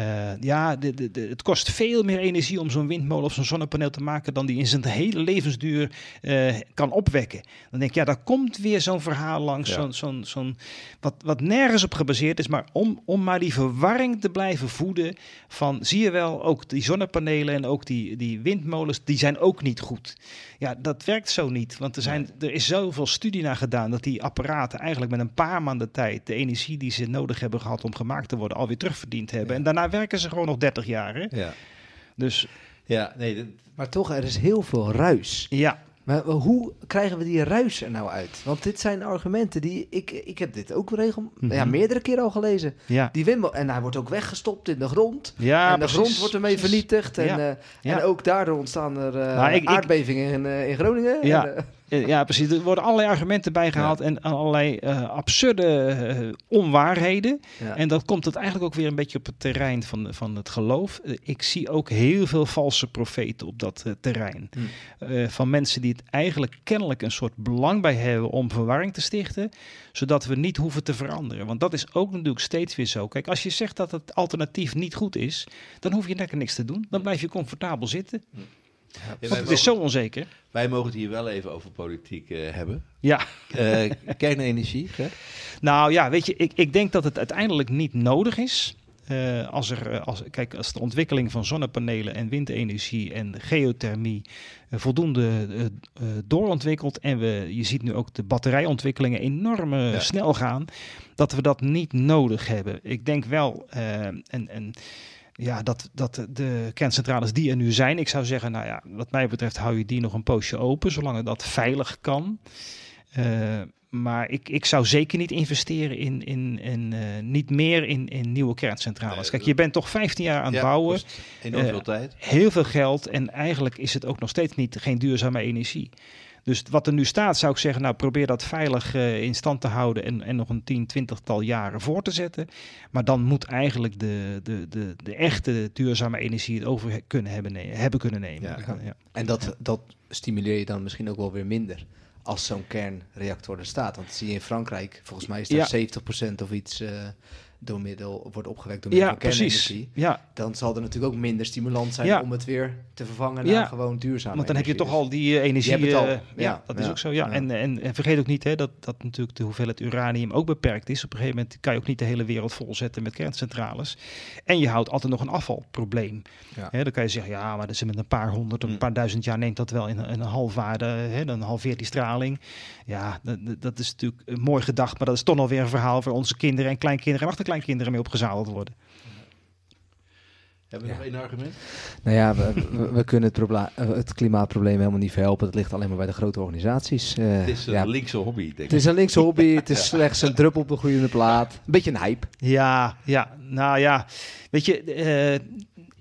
eh, ja, de, de, de- het kost veel meer energie om zo'n windmolen of zo'n zonnepaneel te maken dan die in zijn hele levensduur eh, kan opwekken. Dan denk ik, ja, daar komt weer zo'n verhaal langs, Ja. zo'n, zo'n, zo'n, wat, wat nergens op gebaseerd is, maar om, om maar die verwarring te blijven voeden van, zie je wel, ook die zonnepanelen en ook die, die windmolens, die zijn ook niet goed. Ja, dat werkt zo niet, want er, zijn, er is zoveel studie naar gedaan dat die apparaten eigenlijk met een paar maanden tijd de energie die ze nodig hebben gehad om gemaakt te worden alweer terugverdiend hebben. Ja. En daarna werken ze gewoon nog 30 jaar. Hè? Ja, Dus ja nee, Maar toch, er is heel veel ruis. ja, Maar hoe krijgen we die ruis er nou uit? Want dit zijn argumenten die... Ik, ik heb dit ook regel, Mhm. ja, meerdere keren al gelezen. ja. Die en hij wordt ook weggestopt in de grond. ja en de grond wordt ermee vernietigd. En, Ja, eh, en ook daardoor ontstaan er eh, Nou, ik- ik- aardbevingen in, eh, in Groningen. Ja. En, Ja, precies. Er worden allerlei argumenten bijgehaald en allerlei eh, absurde eh, onwaarheden. ja. En dat komt het eigenlijk ook weer een beetje op het terrein van, van het geloof. Eh, ik zie ook heel veel valse profeten op dat eh, terrein. Hmm. Eh, van mensen die het eigenlijk kennelijk een soort belang bij hebben om verwarring te stichten. Zodat we niet hoeven te veranderen. Want dat is ook natuurlijk steeds weer zo. Kijk, als je zegt dat het alternatief niet goed is, dan hoef je lekker niks te doen. Dan blijf je comfortabel zitten. Ja, Want het is zo onzeker. wij mogen het hier wel even over politiek eh, hebben. Ja. Eh, kernenergie, Gert? Nou ja, weet je, ik, ik denk dat het uiteindelijk niet nodig is. Eh, als er, als, kijk, als de ontwikkeling van zonnepanelen en windenergie en geothermie voldoende eh, doorontwikkelt en we, je ziet nu ook de batterijontwikkelingen enorm Ja. snel gaan, dat we dat niet nodig hebben. Ik denk wel, en, en ja, dat, dat de kerncentrales die er nu zijn, ik zou zeggen, nou ja, wat mij betreft hou je die nog een poosje open, zolang dat veilig kan. Eh, maar ik, ik zou zeker niet investeren in, in, in eh, niet meer in, in nieuwe kerncentrales. Nee, Kijk, je bent toch 15 jaar aan het Ja, bouwen, Enorm Eh, veel tijd. heel veel geld en eigenlijk is het ook nog steeds niet, geen duurzame energie. Dus wat er nu staat, zou ik zeggen, nou probeer dat veilig eh, in stand te houden en, en nog een 10, 20-tal jaren voor te zetten. Maar dan moet eigenlijk de, de, de, de echte duurzame energie het over kunnen hebben, ne- hebben kunnen nemen. Ja. Ja. En dat, dat stimuleer je dan misschien ook wel weer minder als zo'n kernreactor er staat. Want dat zie je in Frankrijk, volgens mij is daar Ja. 70% of iets eh, door middel, wordt opgewekt door middel Ja, van precies. kernenergie. Ja, Dan zal er natuurlijk ook minder stimulans zijn Ja. om het weer te vervangen naar gewoon duurzaam. Want dan heb je toch al die eh, energie. Je al. eh, ja, dat is ook zo. Ja. En, en, en vergeet ook niet hè, dat, dat natuurlijk de hoeveelheid uranium ook beperkt is. Op een gegeven moment kan je ook niet de hele wereld volzetten met kerncentrales. En je houdt altijd nog een afvalprobleem. Ja. Hè, dan kan je zeggen, ja, maar dat is met een paar honderd een Mm. paar duizend jaar neemt dat wel in, een- in een halfwaarde. Hè, dan halveert die straling. Ja, dat, dat- dat is natuurlijk een mooi gedacht. Maar dat is toch nog weer een verhaal voor onze kinderen en kleinkinderen en achterkleinkinderen mee opgezadeld worden. Hebben we Ja. nog één argument? Nou ja, we, we, we kunnen het, eh, het klimaatprobleem helemaal niet verhelpen. Het ligt alleen maar bij de grote organisaties. Eh, Het is een ja, linkse hobby, denk het ik. is een linkse hobby. Het is slechts een druppel op de groeiende plaat. Een beetje een hype. Ja, ja, nou ja, weet je, eh,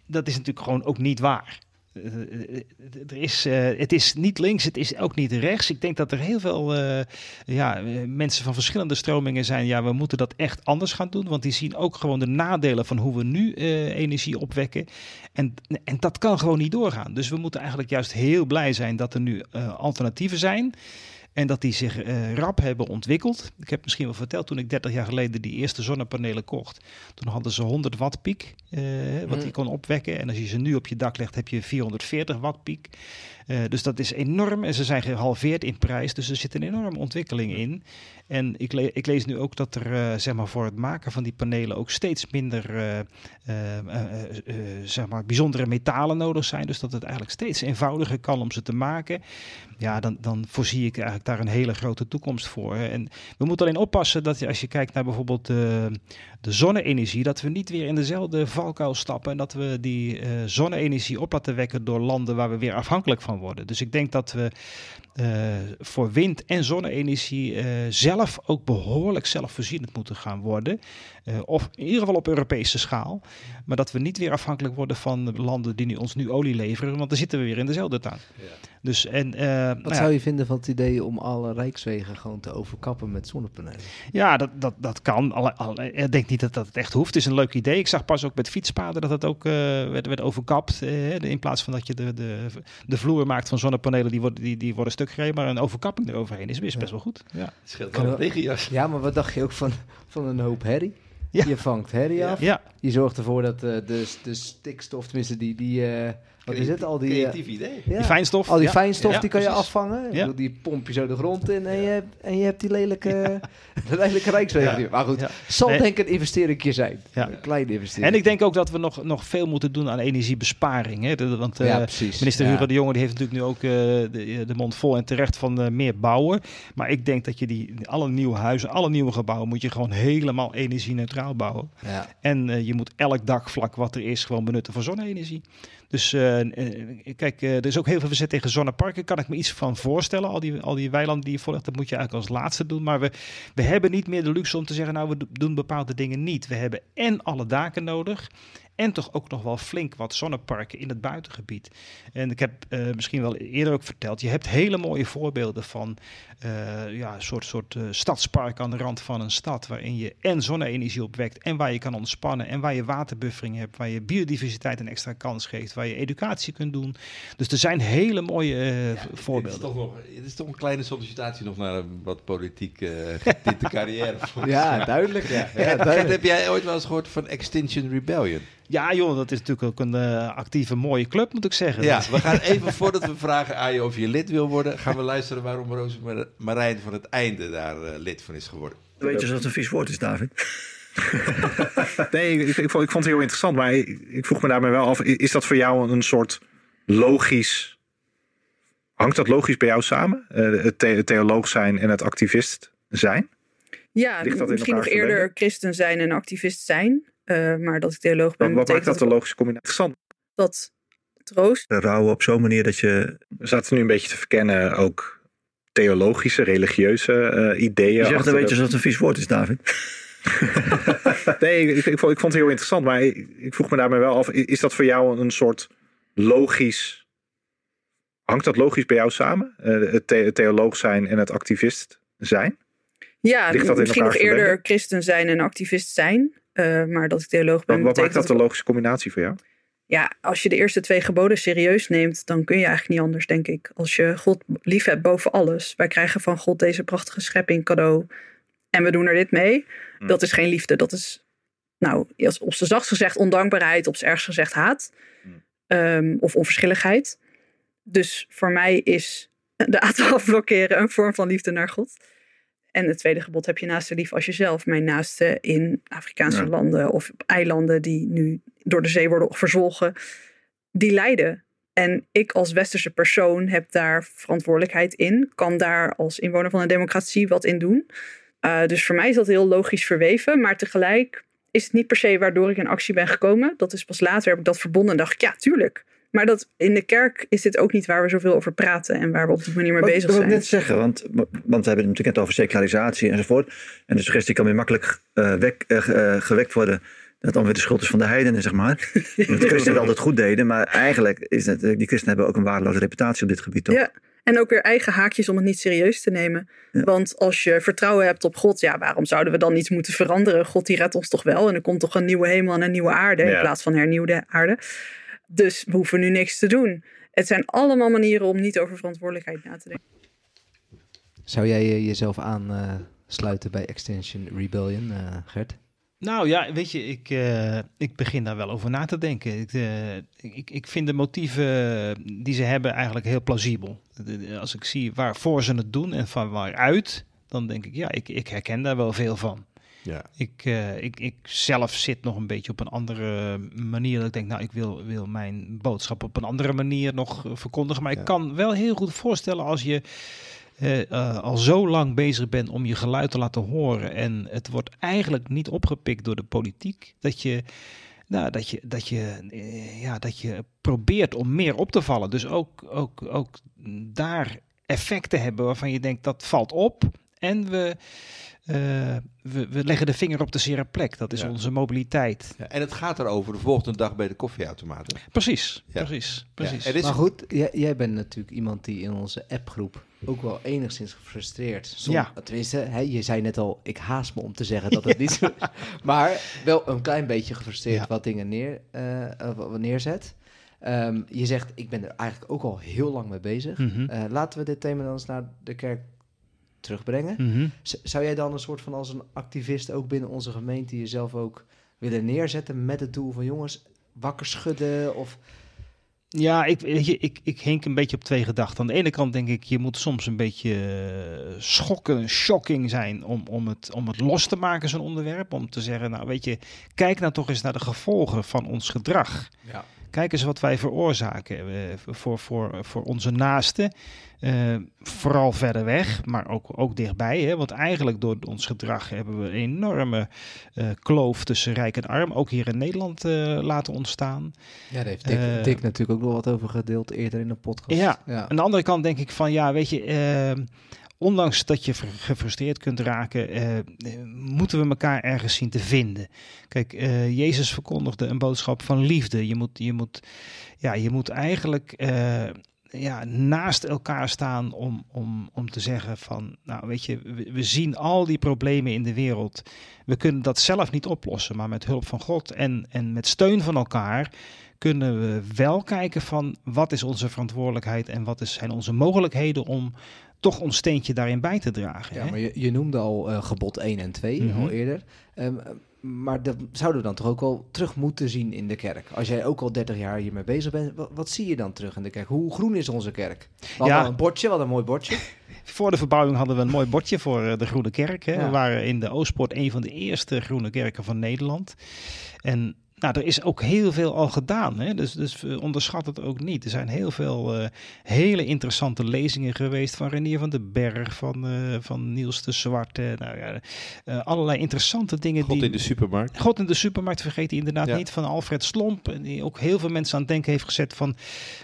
dat is natuurlijk gewoon ook niet waar. Eh, eh, er is, eh, het is niet links, het is ook niet rechts. Ik denk dat er heel veel eh, ja, eh, mensen van verschillende stromingen zijn. Ja, we moeten dat echt anders gaan doen, want die zien ook gewoon de nadelen van hoe we nu eh, energie opwekken. En, en dat kan gewoon niet doorgaan. Dus we moeten eigenlijk juist heel blij zijn dat er nu eh, alternatieven zijn. En dat die zich eh, rap hebben ontwikkeld. Ik heb misschien wel verteld, toen ik 30 jaar geleden die eerste zonnepanelen kocht. Toen hadden ze 100 watt piek, eh, wat Mm. die kon opwekken. En als je ze nu op je dak legt, heb je 440 watt piek. Eh, dus dat is enorm. En ze zijn gehalveerd in prijs. Dus er zit een enorme ontwikkeling in. En ik, ik lees nu ook dat er eh, zeg maar voor het maken van die panelen ook steeds minder eh, zeg maar bijzondere metalen nodig zijn. Dus dat het eigenlijk steeds eenvoudiger kan om ze te maken. Ja, dan, dan voorzie ik eigenlijk daar een hele grote toekomst voor. En we moeten alleen oppassen dat je, als je kijkt naar bijvoorbeeld de, zonne-energie, dat we niet weer in dezelfde valkuil stappen en dat we die eh, zonne-energie op laten wekken door landen waar we weer afhankelijk van worden. Dus ik denk dat we eh, voor wind- en zonne-energie eh, zelf ook behoorlijk zelfvoorzienend moeten gaan worden. Eh, of in ieder geval op Europese schaal. Maar dat we niet weer afhankelijk worden van landen die nu, ons nu olie leveren, want dan zitten we weer in dezelfde tuin. Dus en eh, nou Wat ja, zou je vinden van het idee om alle rijkswegen gewoon te overkappen met zonnepanelen? Ja, dat, dat, dat kan. Alle, alle- ik denk niet dat dat echt hoeft. Het is een leuk idee. Ik zag pas ook met fietspaden dat het ook eh, werd, werd overkapt. in plaats van dat je de, de, de vloer maakt van zonnepanelen, die worden, die, die worden stuk gereden. Maar een overkapping eroverheen is, is best wel goed. Ja, Het scheelt Kan wel een wel- regenjas. Ja, maar wat dacht je ook van, van een hoop herrie? Ja. Je vangt herrie af. ja. Je zorgt ervoor dat eh, de, de stikstof, tenminste die, die eh, wat is het? Al die, eh, Creatief idee. ja, die fijnstof. al die ja. fijnstof, Ja, die kan je afvangen. Ik Ja. bedoel, die pomp je zo de grond in en je hebt, en je hebt die lelijke, de lelijke rijkswegen. Ja. Maar goed, Ja. zal Nee. denk ik een investering zijn. Ja. Een kleine investering. En ik denk ook dat we nog, nog veel moeten doen aan energiebesparing. Hè? De- want eh. Minister ja. Hugo de Jonge die heeft natuurlijk nu ook eh, de, de mond vol en terecht van meer bouwen. Maar ik denk dat je die alle nieuwe huizen, alle nieuwe gebouwen moet je gewoon helemaal energie-neutraal bouwen. Ja. En eh, je moet elk dakvlak wat er is gewoon benutten voor zonne-energie. Dus eh, eh, kijk, eh, er is ook heel veel verzet tegen zonneparken. Kan ik me iets van voorstellen. Al die, al die weilanden die je volgt, dat moet je eigenlijk als laatste doen. Maar we, we hebben niet meer de luxe om te zeggen, nou, we do- doen bepaalde dingen niet. We hebben en alle daken nodig. En toch ook nog wel flink wat zonneparken in het buitengebied. En ik heb misschien wel eerder ook verteld, je hebt hele mooie voorbeelden van eh, ja, een soort, soort eh, stadspark aan de rand van een stad. Waarin je en zonne-energie opwekt en waar je kan ontspannen. En waar je waterbuffering hebt, waar je biodiversiteit een extra kans geeft. Waar je educatie kunt doen. Dus er zijn hele mooie eh, Het is, voorbeelden. toch nog, het is toch een kleine sollicitatie nog naar een wat politiek eh getinte carrière. ja, duidelijk. Ja. Ja, Gert, duidelijk. heb jij ooit wel eens gehoord van Extinction Rebellion? Ja joh, dat is natuurlijk ook een actieve mooie club moet ik zeggen. Ja, we gaan even voordat we vragen aan je of je lid wil worden, gaan we luisteren waarom Roos Mar- Marijn van het einde daar eh, lid van is geworden. Weet je dat het een vies woord is, David? Nee, ik, ik, vond, ik vond het heel interessant, maar ik, ik vroeg me daarbij wel af, is dat voor jou een soort logisch, hangt dat logisch bij jou samen? Eh, het, the- het theoloog zijn en het activist zijn? Ja, dat misschien nog eerder christen zijn en activist zijn. Eh, maar dat ik theoloog ben, Wat, wat maakt betekent dat een logische combinatie? Interessant. dat troost. Rouwen op zo'n manier dat je... We zaten nu een beetje te verkennen ook theologische, religieuze eh, ideeën. Je zegt, achter dan weet de- je dat het een vies woord is, David. Nee, ik, ik, vond, ik vond het heel interessant, maar ik, ik vroeg me daarbij wel af, is dat voor jou een soort logisch, hangt dat logisch bij jou samen? Eh, het, the- het theoloog zijn en het activist zijn? Ja, Ligt dat in misschien nog eerder christen zijn en activist zijn. Eh, maar dat ik theoloog ben, Wat, wat maakt dat een logische combinatie voor jou? Ja, als je de eerste twee geboden serieus neemt, dan kun je eigenlijk niet anders, denk ik. Als je God lief hebt boven alles. Wij krijgen van God deze prachtige schepping cadeau. En we doen er dit mee. Hmm. Dat is geen liefde. Dat is, nou, als- op z'n zachtst gezegd ondankbaarheid. Op z'n ergst gezegd haat. Hmm. Ehm, of onverschilligheid. Dus voor mij is de aantal afblokkeren een vorm van liefde naar God. En het tweede gebod heb je naaste lief als jezelf. Mijn naaste in Afrikaanse Ja. landen of op eilanden die nu door de zee worden verzwolgen, die lijden. En ik als westerse persoon heb daar verantwoordelijkheid in, kan daar als inwoner van een democratie wat in doen. Uh, dus voor mij is dat heel logisch verweven, maar tegelijk is het niet per se waardoor ik in actie ben gekomen. Dat is pas later heb ik dat verbonden en dacht ik, ja, tuurlijk. Maar dat, in de kerk is dit ook niet waar we zoveel over praten en waar we op die manier mee bezig wil zijn. ik net zeggen, want, want we hebben het natuurlijk net over secularisatie enzovoort. En de suggestie kan weer makkelijk eh, wek- eh, eh, gewekt worden dat dan weer de schuld is van de heidenen, zeg maar. Dat de christenen het altijd goed deden, maar eigenlijk is het, eh, die christenen hebben ook een waardeloze reputatie op dit gebied, toch? Ja, en ook weer eigen haakjes om het niet serieus te nemen. Ja. Want als je vertrouwen hebt op God, ja, waarom zouden we dan iets moeten veranderen? God die redt ons toch wel en er komt toch een nieuwe hemel en een nieuwe aarde in plaats van hernieuwde aarde. Dus we hoeven nu niks te doen. Het zijn allemaal manieren om niet over verantwoordelijkheid na te denken. Zou jij eh, jezelf aansluiten bij Extension Rebellion, eh, Gert? Nou ja, weet je, ik, eh, ik begin daar wel over na te denken. Ik, eh, ik, ik vind de motieven die ze hebben eigenlijk heel plausibel. Als ik zie waarvoor ze het doen en van waaruit, dan denk ik, ja, ik, ik herken daar wel veel van. Ja. Ik, eh, ik, ik zelf zit nog een beetje op een andere manier. Dat ik denk, nou, ik wil, wil mijn boodschap op een andere manier nog verkondigen. Maar Ja. ik kan wel heel goed voorstellen als je eh, al zo lang bezig bent om je geluid te laten horen. En het wordt eigenlijk niet opgepikt door de politiek. Dat je. Nou, dat je, dat, je, eh, ja, dat je probeert om meer op te vallen. Dus ook, ook, ook daar effecten hebben waarvan je denkt dat valt op. En we, eh, we, we leggen de vinger op de zere plek. Dat is Ja. onze mobiliteit. Ja, en het gaat erover de volgende dag bij de koffieautomaten. Precies, Ja. precies, precies. Ja, is- Maar goed, jij, jij bent natuurlijk iemand die in onze appgroep ook wel enigszins gefrustreerd. Som, Ja. Tenminste, hè, je zei net al, ik haast me om te zeggen dat het niet zo is. Maar wel een klein beetje gefrustreerd Ja. wat dingen neer, eh, eh, wat neerzet. Ehm, je zegt, ik ben er eigenlijk ook al heel lang mee bezig. Mhm. Eh, laten we dit thema dan eens naar de kerk terugbrengen. Mhm. Zou jij dan een soort van als een activist ook binnen onze gemeente jezelf ook willen neerzetten met het doel van jongens, wakker schudden of... Ja, ik, ik, ik hink een beetje op twee gedachten. Aan de ene kant denk ik, je moet soms een beetje eh, schokken, shocking zijn om, om, het, om het los te maken, zo'n onderwerp. Om te zeggen, nou weet je, kijk nou toch eens naar de gevolgen van ons gedrag. Ja. Kijk eens wat wij veroorzaken eh, voor, voor, voor onze naasten. Eh, vooral verder weg, maar ook, ook dichtbij. Hè? Want eigenlijk door ons gedrag hebben we een enorme eh, kloof tussen rijk en arm. Ook hier in Nederland laten ontstaan. Ja, daar heeft Dick, Dick natuurlijk ook wel wat over gedeeld eerder in de podcast. Ja, ja. Aan de andere kant denk ik van ja, weet je, ondanks dat je gefrustreerd kunt raken, eh, eh, moeten we elkaar ergens zien te vinden. Kijk, eh, Jezus verkondigde een boodschap van liefde. Je moet, je moet, ja, je moet eigenlijk ja, naast elkaar staan om, om, om te zeggen van, nou weet je, we, we zien al die problemen in de wereld. We kunnen dat zelf niet oplossen, maar met hulp van God en, en met steun van elkaar kunnen we wel kijken van wat is onze verantwoordelijkheid en wat zijn onze mogelijkheden om toch ons steentje daarin bij te dragen. Ja, hè? maar je, je noemde al eh, gebod 1 en 2 Mhm. al eerder. Ehm, maar dat zouden we dan toch ook wel terug moeten zien in de kerk. Als jij ook al 30 jaar hiermee bezig bent, wat, wat zie je dan terug in de kerk? Hoe groen is onze kerk? We Ja. al een bordje, hadden een mooi bordje. Voor de verbouwing hadden we een mooi bordje voor eh, de Groene Kerk. Hè. Ja. We waren in de Oostpoort een van de eerste groene kerken van Nederland. En nou, er is ook heel veel al gedaan. Hè. Dus, dus onderschat het ook niet. Er zijn heel veel eh, hele interessante lezingen geweest van Renier van den Berg, van, eh, van Niels de Zwarte. Nou, ja, eh, allerlei interessante dingen. God die, in de supermarkt. God in de supermarkt vergeet hij inderdaad Ja. niet. Van Alfred Slomp. Die ook heel veel mensen aan het denken heeft gezet van...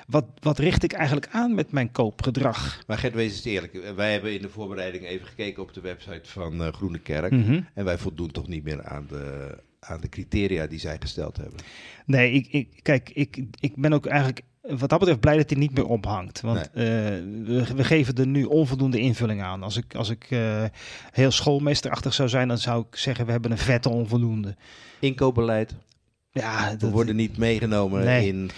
Wat, wat richt ik eigenlijk aan met mijn koopgedrag? Maar Gert, wees eens eerlijk. Wij hebben in de voorbereiding even gekeken op de website van Groene Kerk. Mhm. En wij voldoen toch niet meer aan de, aan de criteria die zij gesteld hebben. Nee, ik, ik, kijk, ik, ik ben ook eigenlijk wat dat betreft blij dat hij niet meer ophangt. Want eh, we, we geven er nu onvoldoende invulling aan. Als ik, als ik eh, heel schoolmeesterachtig zou zijn, dan zou ik zeggen, we hebben een vette onvoldoende. Inkoopbeleid. Ja, We dat, worden niet meegenomen Nee. in...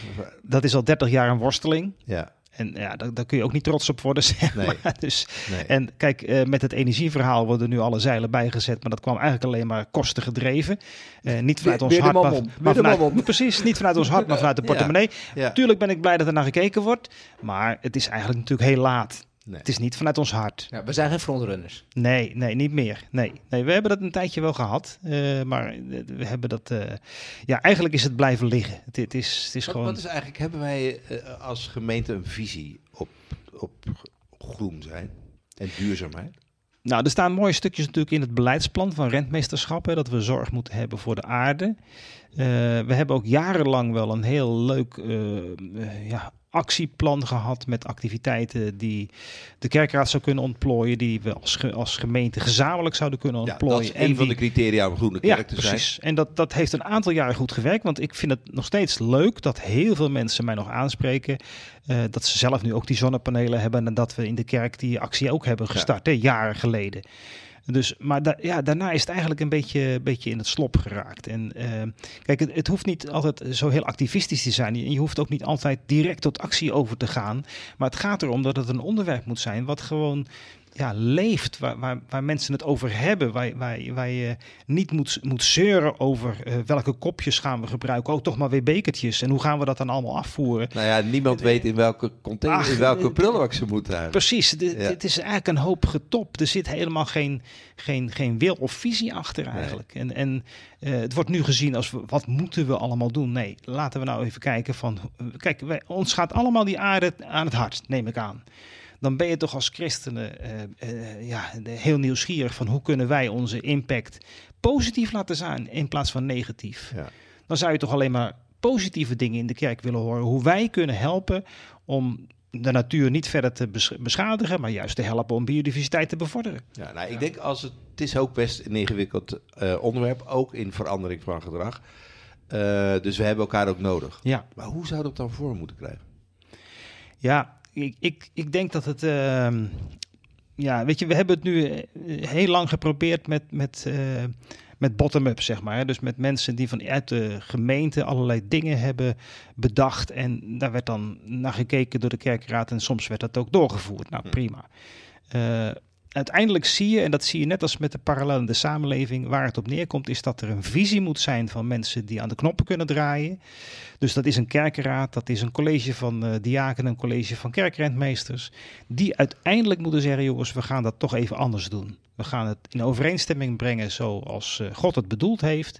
dat is al 30 jaar een worsteling. Ja, En ja, daar, daar kun je ook niet trots op worden, zeg Nee. Dus, nee. En kijk, eh, met het energieverhaal worden nu alle zeilen bijgezet, maar dat kwam eigenlijk alleen maar kosten gedreven. Eh, niet vanuit ons hart, maar, maar vanuit, precies, niet vanuit ons hart, maar vanuit de Ja. portemonnee. ja. Tuurlijk ben ik blij dat er naar gekeken wordt, maar het is eigenlijk natuurlijk heel laat. Nee. Het is niet vanuit ons hart. Ja, we zijn geen frontrunners. Nee, nee, niet meer. Nee, nee we hebben dat een tijdje wel gehad, eh, maar eh, we hebben dat. eh, ja, eigenlijk is het blijven liggen. Het, het is, het is Wat, gewoon. wat is eigenlijk, hebben wij als gemeente een visie op, op groen zijn en duurzaamheid? Nou, er staan mooie stukjes natuurlijk in het beleidsplan van rentmeesterschap. Hè, dat we zorg moeten hebben voor de aarde. Eh, we hebben ook jarenlang wel een heel leuk ja, actieplan gehad met activiteiten die de kerkraad zou kunnen ontplooien. Die we als, ge- als gemeente gezamenlijk zouden kunnen Ja, ontplooien. dat is een van die- de criteria om groene ja, kerk te zijn. precies. En dat, dat heeft een aantal jaren goed gewerkt. Want ik vind het nog steeds leuk dat heel veel mensen mij nog aanspreken. eh, dat ze zelf nu ook die zonnepanelen hebben. En dat we in de kerk die actie ook hebben gestart, hè, jaren geleden. Dus, maar ja, daarna is het eigenlijk een beetje, beetje in het slop geraakt. En eh, kijk, het, hoeft niet altijd zo heel activistisch te zijn. Je hoeft ook niet altijd direct tot actie over te gaan. Maar het gaat erom dat het een onderwerp moet zijn wat gewoon ja, leeft, waar, waar, waar mensen het over hebben, waar, waar, waar je niet moet, moet zeuren over eh, welke kopjes gaan we gebruiken. Oh, toch maar weer bekertjes. En hoe gaan we dat dan allemaal afvoeren? Nou ja, niemand weet in welke container, Ach, in welke eh, prullenbak ze moeten hebben. Precies, Ja. het is eigenlijk een hoop getop. Er zit helemaal geen, geen, geen wil of visie achter eigenlijk. En, en eh, het wordt nu gezien als we- wat moeten we allemaal doen? Nee, laten we nou even kijken van, kijk, wij, ons gaat allemaal die aarde aan het hart, neem ik aan. Dan ben je toch als christenen eh, eh, ja, heel nieuwsgierig van hoe kunnen wij onze impact positief laten zijn in plaats van negatief. Ja. Dan zou je toch alleen maar positieve dingen in de kerk willen horen. Hoe wij kunnen helpen om de natuur niet verder te bes- beschadigen, maar juist te helpen om biodiversiteit te bevorderen. Ja, nou, ik denk als het, het is ook best een ingewikkeld eh, onderwerp, ook in verandering van gedrag. Eh, dus we hebben elkaar ook nodig. Ja, Maar hoe zou dat dan vorm moeten krijgen? ja ik, ik, ik denk dat het. ehm, ja, weet je, we hebben het nu eh, heel lang geprobeerd met, met, eh, met bottom-up, zeg maar. Dus met mensen die vanuit de gemeente allerlei dingen hebben bedacht. En daar werd dan naar gekeken door de kerkraad en soms werd dat ook doorgevoerd. Nou, prima. Eh, uiteindelijk zie je, en dat zie je net als met de parallellende samenleving, waar het op neerkomt, is dat er een visie moet zijn van mensen die aan de knoppen kunnen draaien. Dus dat is een kerkenraad, dat is een college van eh diaken, een college van kerkrentmeesters, die uiteindelijk moeten zeggen, jongens, we gaan dat toch even anders doen. We gaan het in overeenstemming brengen zoals eh, God het bedoeld heeft.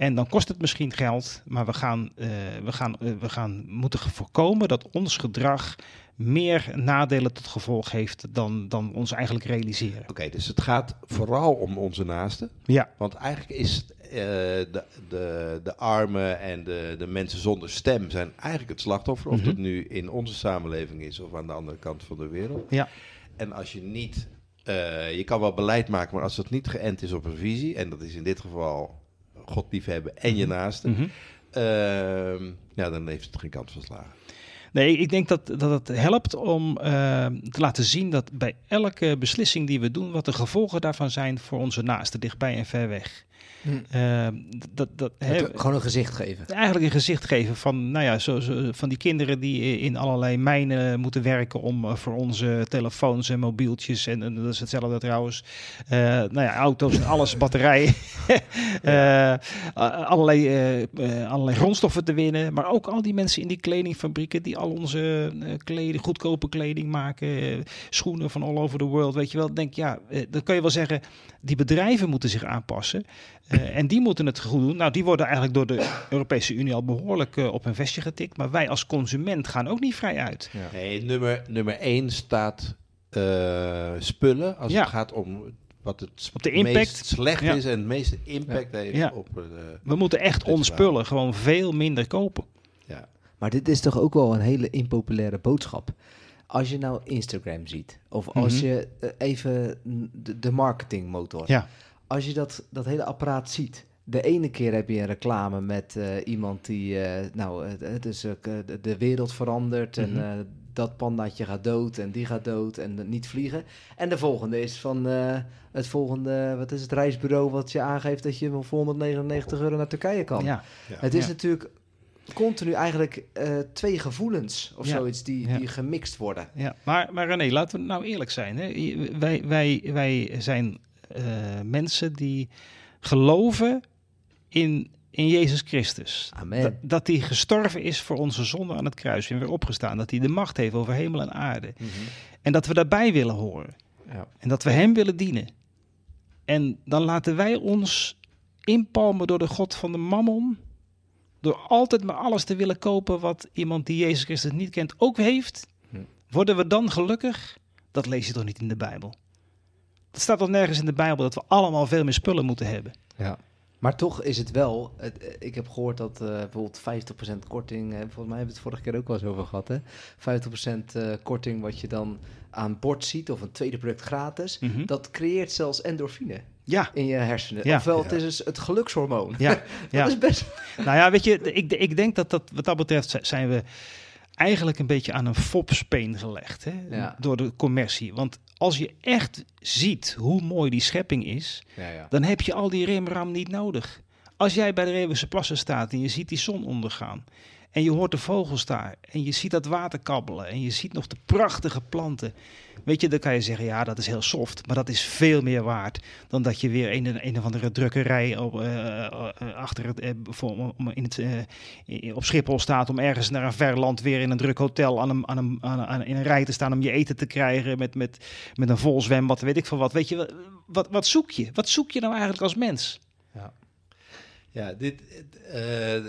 En dan kost het misschien geld, maar we gaan, eh, we gaan, eh, we gaan moeten voorkomen dat ons gedrag meer nadelen tot gevolg heeft dan, dan ons eigenlijk realiseren. Oké, dus het gaat vooral om onze naasten. Ja, Want eigenlijk is eh, de, de, de armen en de, de mensen zonder stem zijn eigenlijk het slachtoffer. Of Mhm. dat nu in onze samenleving is of aan de andere kant van de wereld. Ja. En als je niet, je kan wel beleid maken, maar als het niet geënt is op een visie, en dat is in dit geval God liefhebben en je naasten, Mhm. ehm, ja, dan heeft het geen kans van slagen. Nee, ik denk dat, dat het helpt om eh, te laten zien dat bij elke beslissing die we doen, wat de gevolgen daarvan zijn voor onze naasten, dichtbij en ver weg. Hm. Eh, dat, dat, gewoon een gezicht geven. eigenlijk een gezicht geven van, nou ja, zo, zo- van die kinderen die in allerlei mijnen moeten werken om eh, voor onze telefoons en mobieltjes en, en dat is hetzelfde trouwens, eh, nou ja, auto's en alles, batterijen, Eh, allerlei, allerlei grondstoffen te winnen, maar ook al die mensen in die kledingfabrieken die al onze kleding, goedkope kleding maken, schoenen van all over the world, weet je wel, denk ja, dan kan je wel zeggen, die bedrijven moeten zich aanpassen. Eh, en die moeten het goed doen. Nou, die worden eigenlijk door de Europese Unie al behoorlijk eh, op een vestje getikt. Maar wij als consument gaan ook niet vrij uit. Nee, nummer, nummer één staat eh, spullen. Als Ja. het gaat om wat het Op de impact. meest slecht Ja. is en het meeste impact heeft Ja. op... eh, We moeten echt ons spullen gewoon veel minder kopen. ja. Maar dit is toch ook wel een hele impopulaire boodschap. Als je nou Instagram ziet, of als Mhm. je even de, de marketingmotor, Ja. Als je dat, dat hele apparaat ziet. De ene keer heb je een reclame met eh, iemand die, eh, nou, het- is eh, de, wereld verandert en Mhm. eh, dat pandaatje gaat dood en die gaat dood en niet vliegen. En de volgende is van eh, het volgende, wat is het, reisbureau wat je aangeeft dat je voor 199 euro naar Turkije kan. Ja. Het is Ja. natuurlijk continu eigenlijk eh, twee gevoelens of Ja. zoiets die, Ja. die gemixt worden. Ja. Maar, maar René, laten we nou eerlijk zijn. Hè? Wij, wij, wij zijn mensen die geloven in, in Jezus Christus. Amen. Dat, dat hij gestorven is voor onze zonde aan het kruis en weer opgestaan. Dat hij de macht heeft over hemel en aarde. En dat we daarbij willen horen. Ja. En dat we hem willen dienen. En dan laten wij ons inpalmen door de God van de mammon. Door altijd maar alles te willen kopen wat iemand die Jezus Christus niet kent ook heeft. Worden we dan gelukkig? Dat lees je toch niet in de Bijbel? Het staat toch nergens in de Bijbel dat we allemaal veel meer spullen moeten hebben? Ja. Maar toch is het wel, het, eh, ik heb gehoord dat eh, bijvoorbeeld 50% korting, eh, volgens mij hebben we het vorige keer ook wel eens over gehad, hè? 50% eh, korting wat je dan aan bord ziet of een tweede product gratis, Mhm. dat creëert zelfs endorfine Ja, in je hersenen. Ja. Ofwel, het is dus het gelukshormoon. ja, dat ja. is best... Nou ja, weet je, ik, ik denk dat, dat wat dat betreft zi- zijn we eigenlijk een beetje aan een fopspeen gelegd hè? Ja. door de commercie. Want als je echt ziet hoe mooi die schepping is, Ja, dan heb je al die remram niet nodig. Als jij bij de Reeuwse plassen staat en je ziet die zon ondergaan En je hoort de vogels daar. En je ziet dat water kabbelen. En je ziet nog de prachtige planten. Weet je, dan kan je zeggen, ja, dat is heel soft. Maar dat is veel meer waard dan dat je weer een, een of andere drukkerij op, eh, eh, achter het, eh, voor, om- in het, op Schiphol staat. Om ergens naar een ver land weer in een druk hotel aan een, aan een, aan, in een rij te staan om je eten te krijgen. Met, met, met een vol zwembad, weet ik veel wat. Weet je, wat, wat, wat zoek je? Wat zoek je nou eigenlijk als mens? Ja, dit, eh,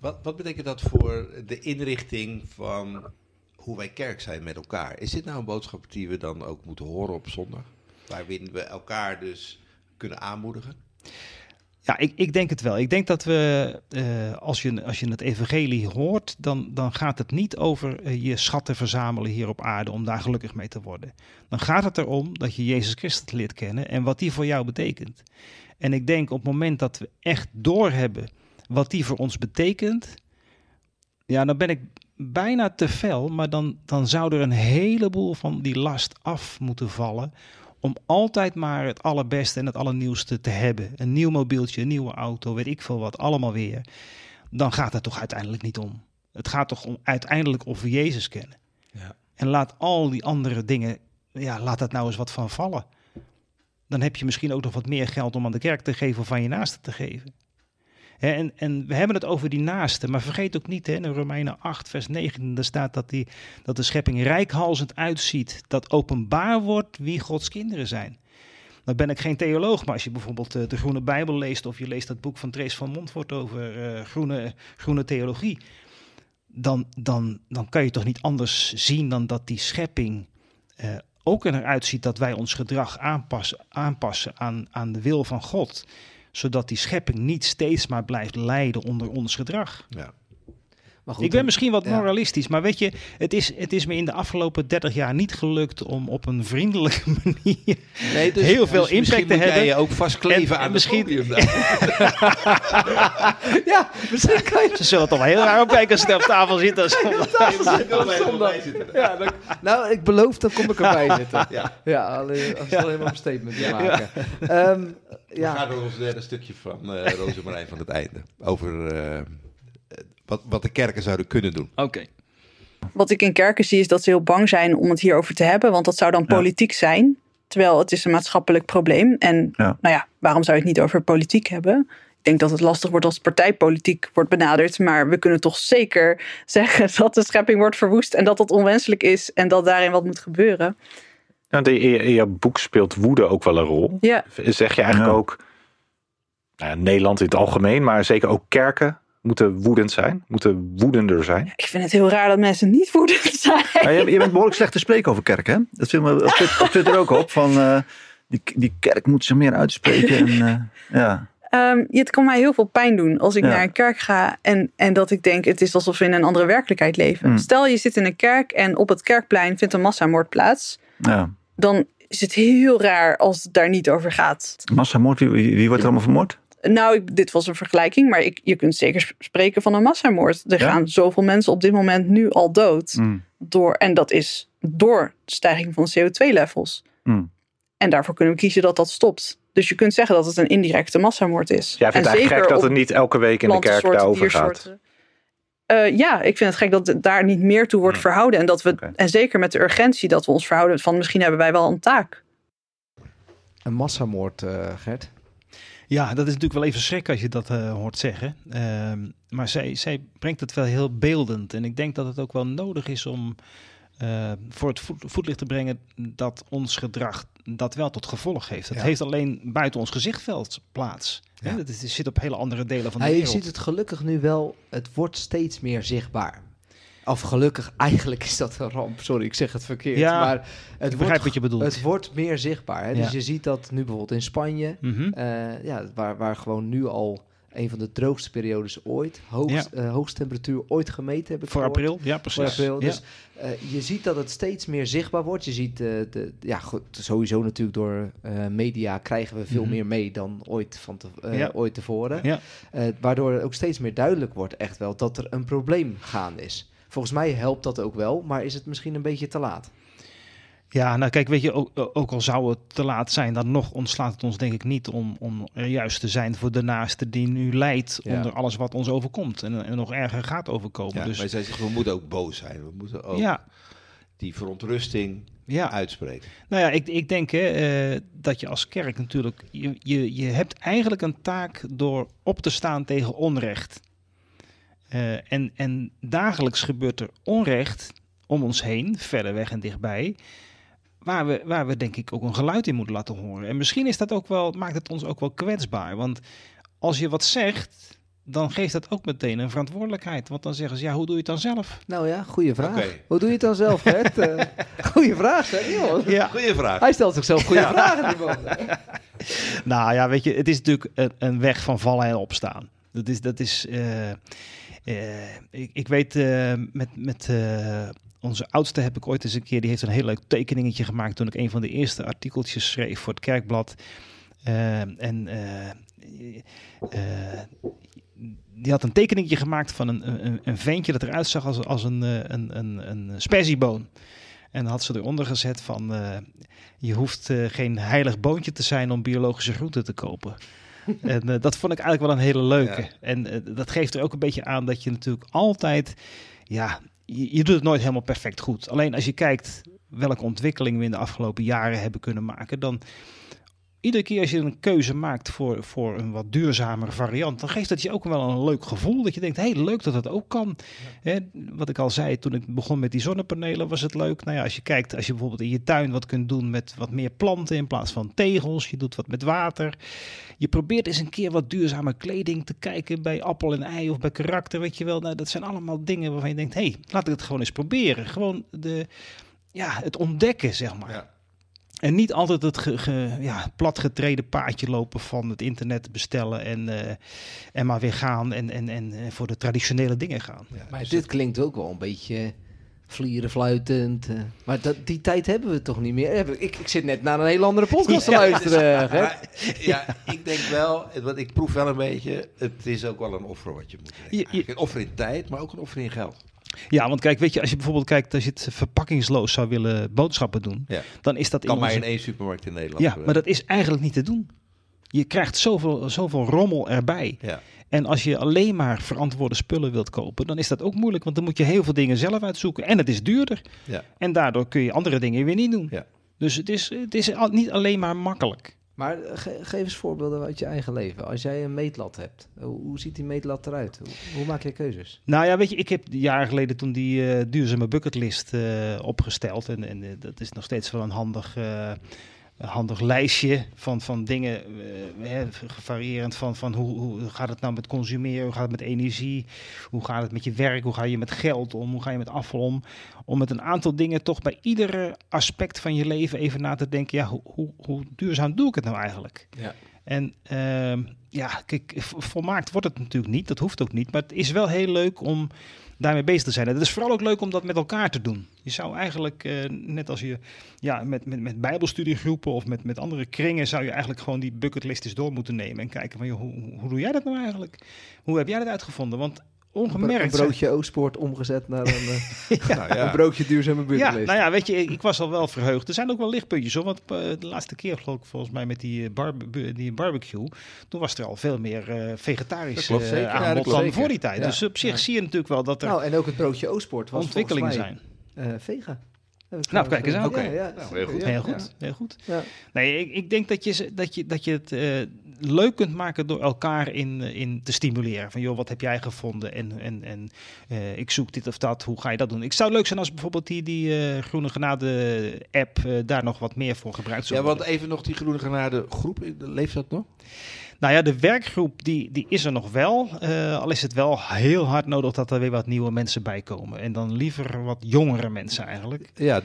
wat, wat betekent dat voor de inrichting van hoe wij kerk zijn met elkaar? Is dit nou een boodschap die we dan ook moeten horen op zondag? Waarin we elkaar dus kunnen aanmoedigen? Ja, ik, ik denk het wel. Ik denk dat we, eh, als, je, als je het evangelie hoort, dan, dan gaat het niet over eh, je schatten verzamelen hier op aarde om daar gelukkig mee te worden. Dan gaat het erom dat je Jezus Christus leert kennen en wat die voor jou betekent. En ik denk op het moment dat we echt doorhebben wat die voor ons betekent, ja, dan ben ik bijna te fel, maar dan, dan zou er een heleboel van die last af moeten vallen om altijd maar het allerbeste en het allernieuwste te hebben. Een nieuw mobieltje, een nieuwe auto, weet ik veel wat, allemaal weer. Dan gaat het toch uiteindelijk niet om. Het gaat toch om, uiteindelijk of we Jezus kennen. Ja. En laat al die andere dingen, ja, laat dat nou eens wat van vallen. Dan heb je misschien ook nog wat meer geld om aan de kerk te geven of aan je naaste te geven. En, en we hebben het over die naaste, maar vergeet ook niet, hè, in Romeinen 8, vers 9, daar staat dat, die, dat de schepping rijkhalsend uitziet, dat openbaar wordt wie Gods kinderen zijn. Nou ben ik geen theoloog, maar als je bijvoorbeeld eh, de Groene Bijbel leest of je leest dat boek van Trace van Montfort over eh, groene, groene theologie, dan, dan, dan kan je toch niet anders zien dan dat die schepping eh, ook eruit ziet dat wij ons gedrag aanpassen, aanpassen aan, aan de wil van God zodat die schepping niet steeds maar blijft lijden onder ons gedrag. Ja. Maar goed, ik ben misschien wat ja. moralistisch, maar weet je, het is, het is me in de afgelopen 30 jaar niet gelukt om op een vriendelijke manier Nee, dus, heel veel dus misschien impact te moet jij hebben. je ook vastkleven En- aan en misschien... Ja, misschien kan je Ze zullen toch wel heel raar opkijken als ze op tafel zitten. Ja, dan- nou, ik beloof, dan kom ik erbij zitten. Ja. Ja, alleen, als we alleen maar een statement te maken. Ehm, We ja. gaan door ons derde stukje van eh Rozemarijn van het einde. Over eh, wat, wat de kerken zouden kunnen doen. Oké. Wat ik in kerken zie is dat ze heel bang zijn om het hierover te hebben. Want dat zou dan Ja. politiek zijn. Terwijl het is een maatschappelijk probleem. En Ja. nou ja, waarom zou je het niet over politiek hebben? Ik denk dat het lastig wordt als partijpolitiek wordt benaderd. Maar we kunnen toch zeker zeggen dat de schepping wordt verwoest. En dat dat onwenselijk is. En dat daarin wat moet gebeuren. Nou, de, in, jouw boek speelt woede ook wel een rol. Ja, Zeg je eigenlijk Ja. ook, nou, ja, Nederland in het algemeen, maar zeker ook kerken moeten woedend zijn, moeten woedender zijn. ik vind het heel raar dat mensen niet woedend zijn. Je, je bent behoorlijk slecht te spreken over kerk, hè? Dat viel me op Twitter, op Twitter ook op. Van, eh, die, die kerk moet zich meer uitspreken. En, eh, ja. Ehm, het kan mij heel veel pijn doen als ik Ja. naar een kerk ga en, en dat ik denk het is alsof we in een andere werkelijkheid leven. Mm. Stel je zit in een kerk en op het kerkplein vindt een massamoord plaats. ja. Dan is het heel raar als het daar niet over gaat. Massamoord, wie, wie wordt er allemaal vermoord? Nou, ik, dit was een vergelijking, maar ik, je kunt zeker sp- spreken van een massamoord. Er Ja? gaan zoveel mensen op dit moment nu al dood. Mm. Door, en dat is door de stijging van CO2-levels. Mm. En daarvoor kunnen we kiezen dat dat stopt. Dus je kunt zeggen dat het een indirecte massamoord is. Jij vindt En eigenlijk gek zeker dat het niet elke week in de kerk daarover gaat. Eh, ja, ik vind het gek dat het daar niet meer toe wordt Hmm. verhouden. En, dat we, en zeker met de urgentie dat we ons verhouden van misschien hebben wij wel een taak. Een massamoord, eh, Gert. Ja, dat is natuurlijk wel even schrik als je dat eh, hoort zeggen. Ehm, maar zij, zij brengt het wel heel beeldend. En ik denk dat het ook wel nodig is om eh, voor het voet, voetlicht te brengen dat ons gedrag dat wel tot gevolg heeft. Het Ja. heeft alleen buiten ons gezichtveld plaats. Hè? Ja. Het, is- het zit op hele andere delen van de Ja, je wereld. ziet het gelukkig nu wel, het wordt steeds meer zichtbaar. Of gelukkig, eigenlijk is dat een ramp. Sorry, ik zeg het verkeerd. Ja, maar het begrijp wordt, wat je bedoelt. het wordt meer zichtbaar. Hè? Dus je ziet dat nu bijvoorbeeld in Spanje, Mhm. eh, ja, waar, waar gewoon nu al een van de droogste periodes ooit, hoogst, eh, hoogste temperatuur ooit gemeten hebben. Voor april, ja precies. Voor april. Ja. Dus eh, je ziet dat het steeds meer zichtbaar wordt. Je ziet, de, ja, goed, sowieso natuurlijk door media krijgen we veel Mhm. meer mee dan ooit, van te, Ja. ooit tevoren. Ja. Waardoor het ook steeds meer duidelijk wordt echt wel dat er een probleem gaande is. Volgens mij helpt dat ook wel, maar is het misschien een beetje te laat? Ja, nou kijk, weet je, ook, ook al zou het te laat zijn, dan nog ontslaat het ons denk ik niet om, om er juist te zijn voor de naaste die nu lijdt Ja. onder alles wat ons overkomt. En, en nog erger gaat overkomen. Ja, dus maar zij zeggen, we moeten ook boos zijn. We moeten ook ja, die verontrusting ja. uitspreken. Nou ja, ik, ik denk hè, eh, dat je als kerk natuurlijk, je, je, je hebt eigenlijk een taak door op te staan tegen onrecht. Eh, en, en dagelijks gebeurt er onrecht om ons heen, verder weg en dichtbij, waar we, waar we denk ik ook een geluid in moeten laten horen. En misschien is dat ook wel, maakt het ons ook wel kwetsbaar, want als je wat zegt, dan geeft dat ook meteen een verantwoordelijkheid. Want dan zeggen ze, ja, hoe doe je het dan zelf? Nou ja, goede vraag. Hoe doe je het dan zelf, Gert? Eh, goeie vraag, hè? joh. Ja. Goeie vraag. Hij stelt zichzelf goede vragen, die man. Nou ja, weet je, het is natuurlijk een, een weg van vallen en opstaan. Dat is, dat is eh, ik, ik weet, eh, met, met eh, onze oudste heb ik ooit eens een keer, die heeft een heel leuk tekeningetje gemaakt toen ik een van de eerste artikeltjes schreef voor het kerkblad. Eh, en eh, eh, die had een tekeningetje gemaakt van een, een, een ventje dat eruit zag als, als een, eh, een, een, een. En dan had ze eronder gezet van, eh, je hoeft eh, geen heilig boontje te zijn om biologische groenten te kopen. en eh, dat vond ik eigenlijk wel een hele leuke. Ja. En eh, dat geeft er ook een beetje aan dat je natuurlijk altijd, ja, je, je doet het nooit helemaal perfect goed. Alleen als je kijkt welke ontwikkeling we in de afgelopen jaren hebben kunnen maken, dan iedere keer als je een keuze maakt voor, voor een wat duurzamere variant, dan geeft dat je ook wel een leuk gevoel. Dat je denkt, hé, hey, leuk dat dat ook kan. Hè, wat ik al zei, toen ik begon met die zonnepanelen was het leuk. Nou ja, als je kijkt, als je bijvoorbeeld in je tuin wat kunt doen met wat meer planten in plaats van tegels. Je doet wat met water. Je probeert eens een keer wat duurzame kleding te kijken bij appel en ei of bij karakter, weet je wel. Nou, dat zijn allemaal dingen waarvan je denkt, hé, hey, laat ik het gewoon eens proberen. Gewoon de, ja, het ontdekken, zeg maar. Ja. En niet altijd het ge, ge- ja, platgetreden paadje lopen van het internet bestellen en, eh, en maar weer gaan en, en, en eh, voor de traditionele dingen gaan. Ja, Maar dus dit klinkt ook wel een beetje vlieren fluitend. eh. Maar dat, die tijd hebben we toch niet meer? Ik, ik zit net naar een heel andere podcast te Ja, luisteren. Maar, ja, ik denk wel, want ik proef wel een beetje, het is ook wel een offer wat je moet Eigenlijk Een offer in tijd, maar ook een offer in geld. Ja, want kijk, weet je, als je bijvoorbeeld kijkt, als je het verpakkingsloos zou willen boodschappen doen, Ja. dan is dat Kan in maar onze- in één supermarkt in Nederland. Ja, maar dat is eigenlijk niet te doen. Je krijgt zoveel, zoveel rommel erbij. Ja. En als je alleen maar verantwoorde spullen wilt kopen, dan is dat ook moeilijk. Want dan moet je heel veel dingen zelf uitzoeken. En het is duurder. Ja. En daardoor kun je andere dingen weer niet doen. Ja. Dus het is, het is niet alleen maar makkelijk. Maar eh, ge- geef eens voorbeelden uit je eigen leven. Als jij een meetlat hebt, hoe, hoe ziet die meetlat eruit? Hoe, maak je keuzes? Nou ja, weet je, ik heb jaren geleden toen die eh, duurzame bucketlist eh, opgesteld. En, en dat is nog steeds wel een handig, handig lijstje van, van dingen, eh, variërend van, van hoe, hoe gaat het nou met consumeren, hoe gaat het met energie, hoe gaat het met je werk, hoe ga je met geld om, hoe ga je met afval om. Om met een aantal dingen toch bij iedere aspect van je leven even na te denken, ja, hoe, hoe, hoe duurzaam doe ik het nou eigenlijk? Ja. En ehm, ja, kijk, volmaakt wordt het natuurlijk niet, dat hoeft ook niet, maar het is wel heel leuk om daarmee bezig te zijn. Het is vooral ook leuk om dat met elkaar te doen. Je zou eigenlijk, eh, net als je ja, met, met, met bijbelstudiegroepen of met, met andere kringen, zou je eigenlijk gewoon die bucketlist eens door moeten nemen en kijken van, joh, hoe, hoe- doe jij dat nou eigenlijk? Hoe heb jij dat uitgevonden? Want ongemerkt... zijn- broodje Oostpoort omgezet naar een, eh, Nou ja. een broodje duurzame ja, buurtlist. nou ja, weet je, ik, ik was al wel verheugd. Er zijn ook wel lichtpuntjes hoor. Want eh, de laatste keer, geloof ik, volgens mij met die, eh, barbe- die barbecue. Toen was er al veel meer eh vegetarisch Dat klopt eh, zeker. Ja, dat aanbod klopt dan zeker. voor die tijd. Ja. Dus op zich Ja. zie je natuurlijk wel dat er Nou, en ook het broodje Oostpoort was ontwikkelingen volgens zijn. mij, eh, vega. Nou, kijk eens aan. Ja, Oké. ja, Nou, heel goed. ja, heel ja. goed, heel goed. Ja. Nee, ik, ik denk dat je, ze- dat je, dat je het eh, leuk kunt maken door elkaar in, eh, in te stimuleren. Van joh, wat heb jij gevonden? En, en, en eh, ik zoek dit of dat. Hoe ga je dat doen? Ik zou leuk zijn als bijvoorbeeld die, die eh, Groene Genade app daar nog wat meer voor gebruikt zou Ja, worden. want even nog die Groene Genade groep, leeft dat nog? Nou ja, de werkgroep die, die is er nog wel. Eh, al is het wel heel hard nodig dat er weer wat nieuwe mensen bij komen. En dan liever wat jongere mensen eigenlijk. Ja,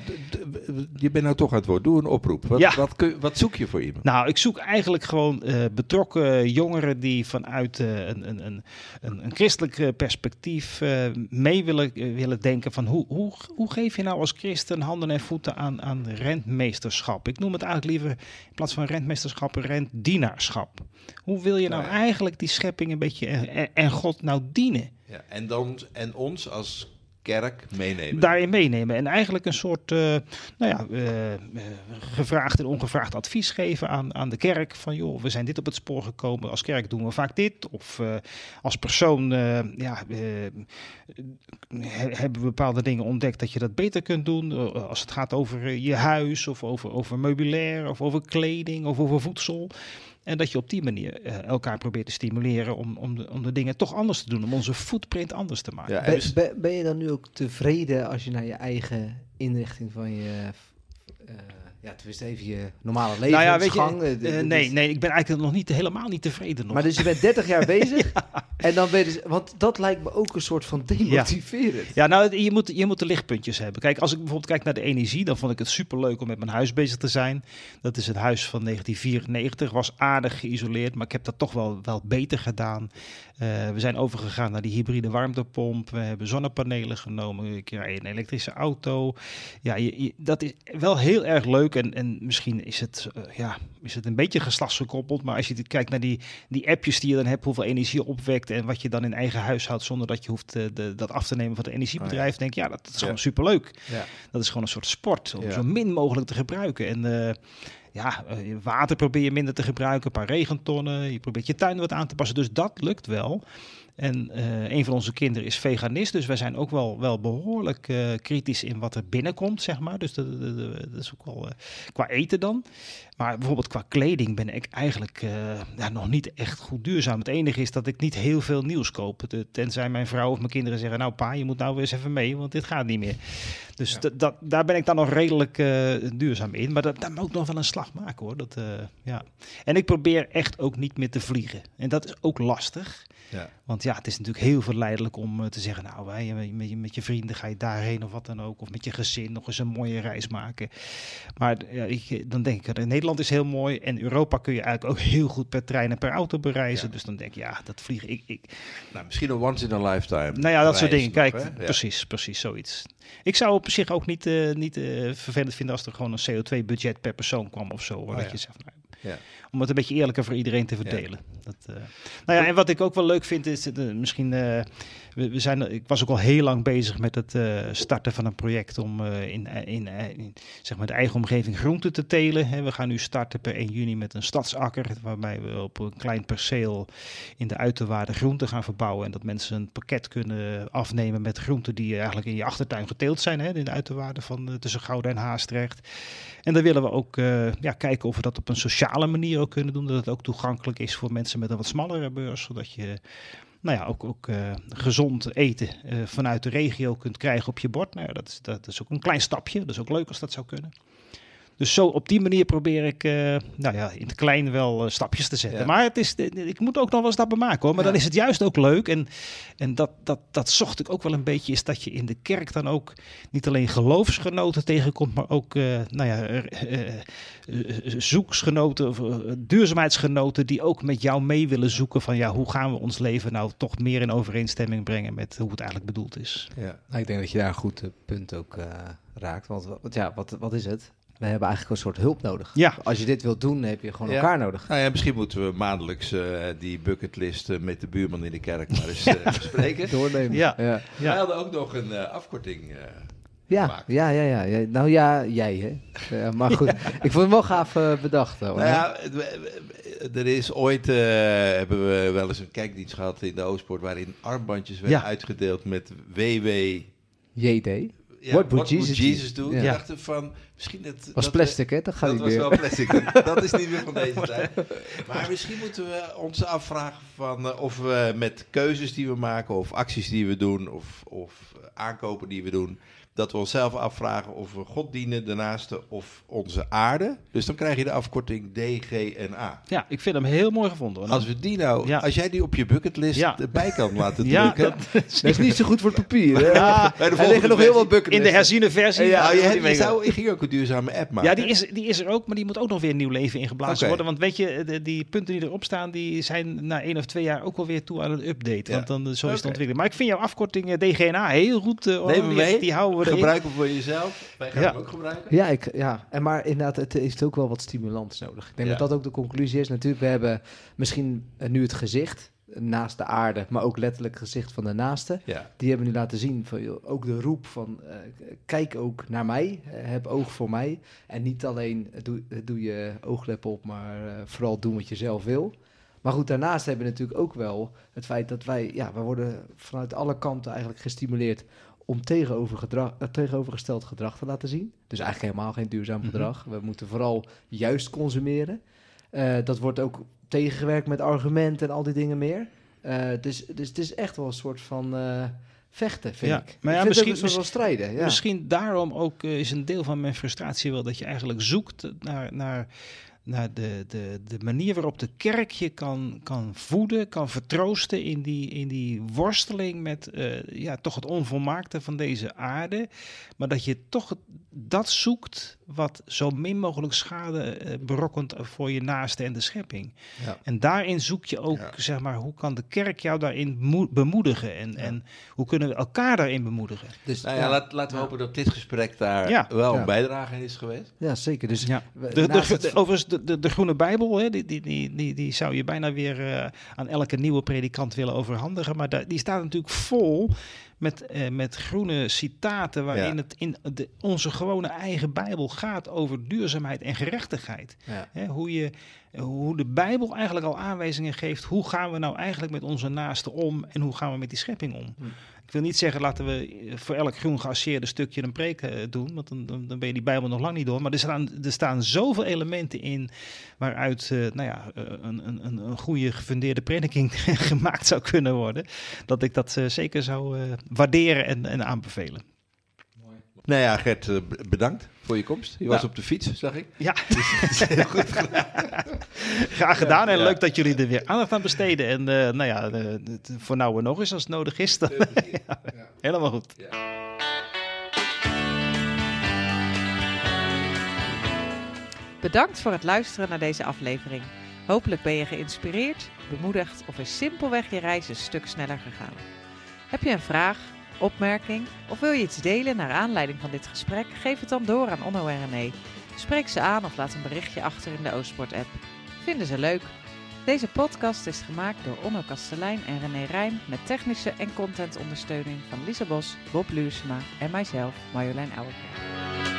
je bent nou toch aan het woord. Doe een oproep. Wat, Ja. wat, kun, wat zoek je voor iemand? Nou, ik zoek eigenlijk gewoon eh, betrokken jongeren die vanuit eh, een, een, een, een, een christelijk perspectief mee willen, willen denken van hoe, hoe, hoe geef je nou als christen handen en voeten aan, aan rentmeesterschap? Ik noem het eigenlijk liever in plaats van rentmeesterschap rentdienaarschap. Hoe wil je nou Nou ja. eigenlijk die schepping een beetje en, en- God nou dienen? Ja, en, dan, en ons als kerk meenemen. daarin meenemen. En eigenlijk een soort eh, nou ja, eh, eh, gevraagd en ongevraagd advies geven aan, aan de kerk. Van joh, we zijn dit op het spoor gekomen. Als kerk doen we vaak dit. Of als persoon ja, he- hebben we bepaalde dingen ontdekt dat je dat beter kunt doen. Als het gaat over je huis of over, over meubilair of over kleding of over voedsel. En dat je op die manier eh, elkaar probeert te stimuleren om, om, de, om de dingen toch anders te doen. Om onze footprint anders te maken. Ja, Ben, dus- ben- ben je dan nu ook tevreden als je naar je eigen inrichting van je... eh ja, tenminste even je normale Nou ja, weet je, eh, eh, nee, nee, ik ben eigenlijk nog niet, helemaal niet tevreden nog. Maar dus je bent 30 jaar bezig en dan ben je dus... Want dat lijkt me ook een soort van demotiverend. Ja, nou, je moet, je moet de lichtpuntjes hebben. Kijk, als ik bijvoorbeeld kijk naar de energie, dan vond ik het superleuk om met mijn huis bezig te zijn. Dat is het huis van 1994, was aardig geïsoleerd, maar ik heb dat toch wel, wel beter gedaan. Eh, we zijn overgegaan naar die hybride warmtepomp. We hebben zonnepanelen genomen. Ik rij een elektrische auto. Ja, je, je- dat is wel heel erg leuk. En, en misschien is het, eh, ja, is het een beetje geslachtsgekoppeld. Maar als je kijkt naar die, die appjes die je dan hebt, hoeveel energie opwekt. En wat je dan in eigen huis houdt zonder dat je hoeft eh, de, dat af te nemen van het energiebedrijf. Denk ik, ja, dat is gewoon superleuk. Ja. Dat is gewoon een soort sport. Om zo min mogelijk te gebruiken. En ja, eh, water probeer je minder te gebruiken. Een paar regentonnen. Je probeert je tuin wat aan te passen. Dus dat lukt wel. En eh, een van onze kinderen is veganist. Dus wij zijn ook wel, wel behoorlijk eh, kritisch in wat er binnenkomt, zeg maar. Dus dat, dat- is ook wel qua eten dan. Maar bijvoorbeeld qua kleding ben ik eigenlijk ja, nog niet echt goed duurzaam. Het enige is dat ik niet heel veel nieuws koop. Tenzij mijn vrouw of mijn kinderen zeggen... nou pa, je moet nou weer eens even mee, want dit gaat niet meer. Dus dat, dat, daar ben ik dan nog redelijk eh, duurzaam in. Maar dat, daar moet ik nog wel een slag maken hoor. Dat, eh, ja. En ik probeer echt ook niet meer te vliegen. En dat is ook lastig. Ja. Want ja, het is natuurlijk heel verleidelijk om eh, te zeggen... nou, wij, met, je, met je vrienden ga je daarheen of wat dan ook. Of met je gezin nog eens een mooie reis maken. Maar ja, ik, dan denk ik, Nederland is heel mooi. En Europa kun je eigenlijk ook heel goed per trein en per auto bereizen. Ja. Dus dan denk ik, ja, dat vliegen... Ik, ik, Nou, misschien een once in a lifetime. nou ja, dat soort dingen. Kijk, precies, precies, zoiets. Ik zou op zich ook niet, eh, niet eh, vervelend vinden als er gewoon een CO2-budget per persoon kwam of zo. Oh, dat je zegt, nou, Ja. Om het een beetje eerlijker voor iedereen te verdelen. Dat, eh, nou ja, en wat ik ook wel leuk vind is, eh, misschien, we, zijn, ik was ook al heel lang bezig met het eh, starten van een project om eh, in, eh, in, zeg maar de eigen omgeving groenten te telen. Hè. We gaan nu starten per 1 juni met een stadsakker, waarbij we op een klein perceel in de uiterwaarde groenten gaan verbouwen. En dat mensen een pakket kunnen afnemen met groenten die eigenlijk in je achtertuin geteeld zijn, in de uiterwaarde van tussen Gouda en Haastrecht. En dan willen we ook ja, kijken of we dat op een sociale manier ook kunnen doen. Dat het ook toegankelijk is voor mensen met een wat smallere beurs. Zodat je nou ja, ook, ook eh, gezond eten eh, vanuit de regio kunt krijgen op je bord. Nou ja, dat, is, dat is ook een klein stapje. Dat is ook leuk als dat zou kunnen. Dus zo op die manier probeer ik eh, nou ja, in het klein wel eh, stapjes te zetten. Ja. Maar het is, ik moet ook nog wel stappen maken hoor. Maar Ja. dan is het juist ook leuk. En, en dat, dat, dat zocht ik ook wel een beetje. Is dat je in de kerk dan ook niet alleen geloofsgenoten tegenkomt. Maar ook eh, nou ja, zoeksgenoten of duurzaamheidsgenoten. Die ook met jou mee willen zoeken. Van ja, hoe gaan we ons leven nou toch meer in overeenstemming brengen met hoe het eigenlijk bedoeld is. Ja. Nou, ik denk dat je daar een goed punt ook raakt. Want wat, ja, wat, wat is het? We hebben eigenlijk een soort hulp nodig. Ja. Als je dit wilt doen, heb je gewoon Ja. elkaar nodig. Nou ja, misschien moeten we maandelijks eh, die bucketlist eh, met de buurman in de kerk maar eens eh, bespreken. Doornemen. Ja. ja. Wij hadden ook nog een eh, afkorting. eh, Ja, gemaakt. ja, ja, ja, ja. Nou ja, jij hè. Ja, maar goed, ik vond het wel gaaf bedacht. Hoor, Nou ja, er is ooit, eh, hebben we wel eens een kijkdienst gehad in de Oostpoort, waarin armbandjes werden Ja. uitgedeeld met WW. JD. Ja, What would Jesus do? do? Ik dacht van, misschien het... Was dat plastic hè, dat gaat dat niet was meer. wel plastic. Dat- dat is niet meer van deze tijd. Maar misschien moeten we ons afvragen van eh, of we met keuzes die we maken, of acties die we doen, of, of eh, aankopen die we doen, dat we onszelf afvragen of we God dienen, de naaste of onze aarde. Dus dan krijg je de afkorting DGNA. Ja, ik vind hem heel mooi gevonden. hoor. Als we die nou, Ja. als jij die op je bucketlist Ja. erbij kan laten ja, drukken. dat, Dat is niet zo goed voor het papier. Hè? Ja, bij de er liggen nog heel wat in bucketlists. de herziene versie. Ja, Nou, je, hebt- je, ik zou, je ging ook een duurzame app maken. Ja, die is, die is er ook, maar die moet ook nog weer nieuw leven ingeblazen worden. Want weet je, de, die punten die erop staan, die zijn na één of twee jaar ook wel weer toe aan een update. Ja. Want dan, eh, zo is Oké. het ontwikkeld. Maar ik vind jouw afkorting eh, DGNA heel goed. eh, hem die, mee. die houden we erin. Gebruik hem voor jezelf. Wij gaan Ja. hem ook gebruiken. Ja, ik, ja, en maar inderdaad, het heeft ook wel wat stimulans nodig. Ik denk Ja. dat dat ook de conclusie is. Natuurlijk, we hebben misschien eh, nu het gezicht. naast de aarde, maar ook letterlijk gezicht van de naaste. Ja. Die hebben nu laten zien, van, ook de roep van eh, kijk ook naar mij, eh, heb oog voor mij. En niet alleen doe, doe je ooglep op, maar vooral doen wat je zelf wil. Maar goed, daarnaast hebben we natuurlijk ook wel het feit dat wij, ja, we worden vanuit alle kanten eigenlijk gestimuleerd om tegenover gedrag, eh, tegenovergesteld gedrag te laten zien. Dus eigenlijk helemaal geen duurzaam Mhm. gedrag. We moeten vooral juist consumeren. Eh, dat wordt ook tegengewerkt met argumenten en al die dingen meer. Eh, dus, dus het is echt wel een soort van vechten, vind Ja, ik. maar ja, ik het misschien- soort van strijden. Ja. Misschien daarom ook is een deel van mijn frustratie wel dat je eigenlijk zoekt naar, naar, naar de, de, de manier waarop de kerk je kan, kan voeden, kan vertroosten in die, in die worsteling met eh, ja, toch het onvolmaakte van deze aarde. Maar dat je toch dat zoekt wat zo min mogelijk schade eh, berokkent voor je naaste en de schepping. Ja. En daarin zoek je ook, Ja. zeg maar, hoe kan de kerk jou daarin moe- bemoedigen? En, en hoe kunnen we elkaar daarin bemoedigen? Dus, Nou ja, laat, laten we hopen dat dit gesprek daar Ja. wel Ja. een bijdrage in is geweest. ja, zeker. Dus Ja. we- De, overigens, de, de, de Groene Bijbel, hè, die, die, die, die, die zou je bijna weer eh, aan elke nieuwe predikant willen overhandigen. Maar daar- die staat natuurlijk vol met, eh, met groene citaten waarin Ja. het in de, onze gewone eigen Bijbel gaat over duurzaamheid en gerechtigheid. ja. Hè, hoe, je, hoe de Bijbel eigenlijk al aanwijzingen geeft, hoe gaan we nou eigenlijk met onze naasten om en hoe gaan we met die schepping om. Hm. Ik wil niet zeggen, laten we voor elk groen geasseerde stukje een preek eh, doen, want dan, dan, dan ben je die Bijbel nog lang niet door. Maar er staan, er staan zoveel elementen in waaruit eh, nou ja, eh, een, een, een, goede gefundeerde prediking gemaakt zou kunnen worden, dat ik dat zeker zou waarderen en, en aanbevelen. Nou ja, Gert, eh, bedankt voor je komst. Je was Nou. op de fiets, zag ik. Ja, graag gedaan en Ja. leuk dat jullie er weer aandacht aan besteden. En eh, nou ja, eh, voor nou en nog eens als het nodig is. dan- Ja, Helemaal goed. Bedankt voor het luisteren naar deze aflevering. Hopelijk ben je geïnspireerd, bemoedigd of is simpelweg je reis een stuk sneller gegaan. Heb je een vraag, opmerking of wil je iets delen naar aanleiding van dit gesprek? Geef het dan door aan Onno en René. Spreek ze aan of laat een berichtje achter in de Oostport-app. Vinden ze leuk? Deze podcast is gemaakt door Onno Kastelein en René Rijn met technische en contentondersteuning van Lisa Bos, Bob Luursema en mijzelf, Marjolein Ouwerkerk.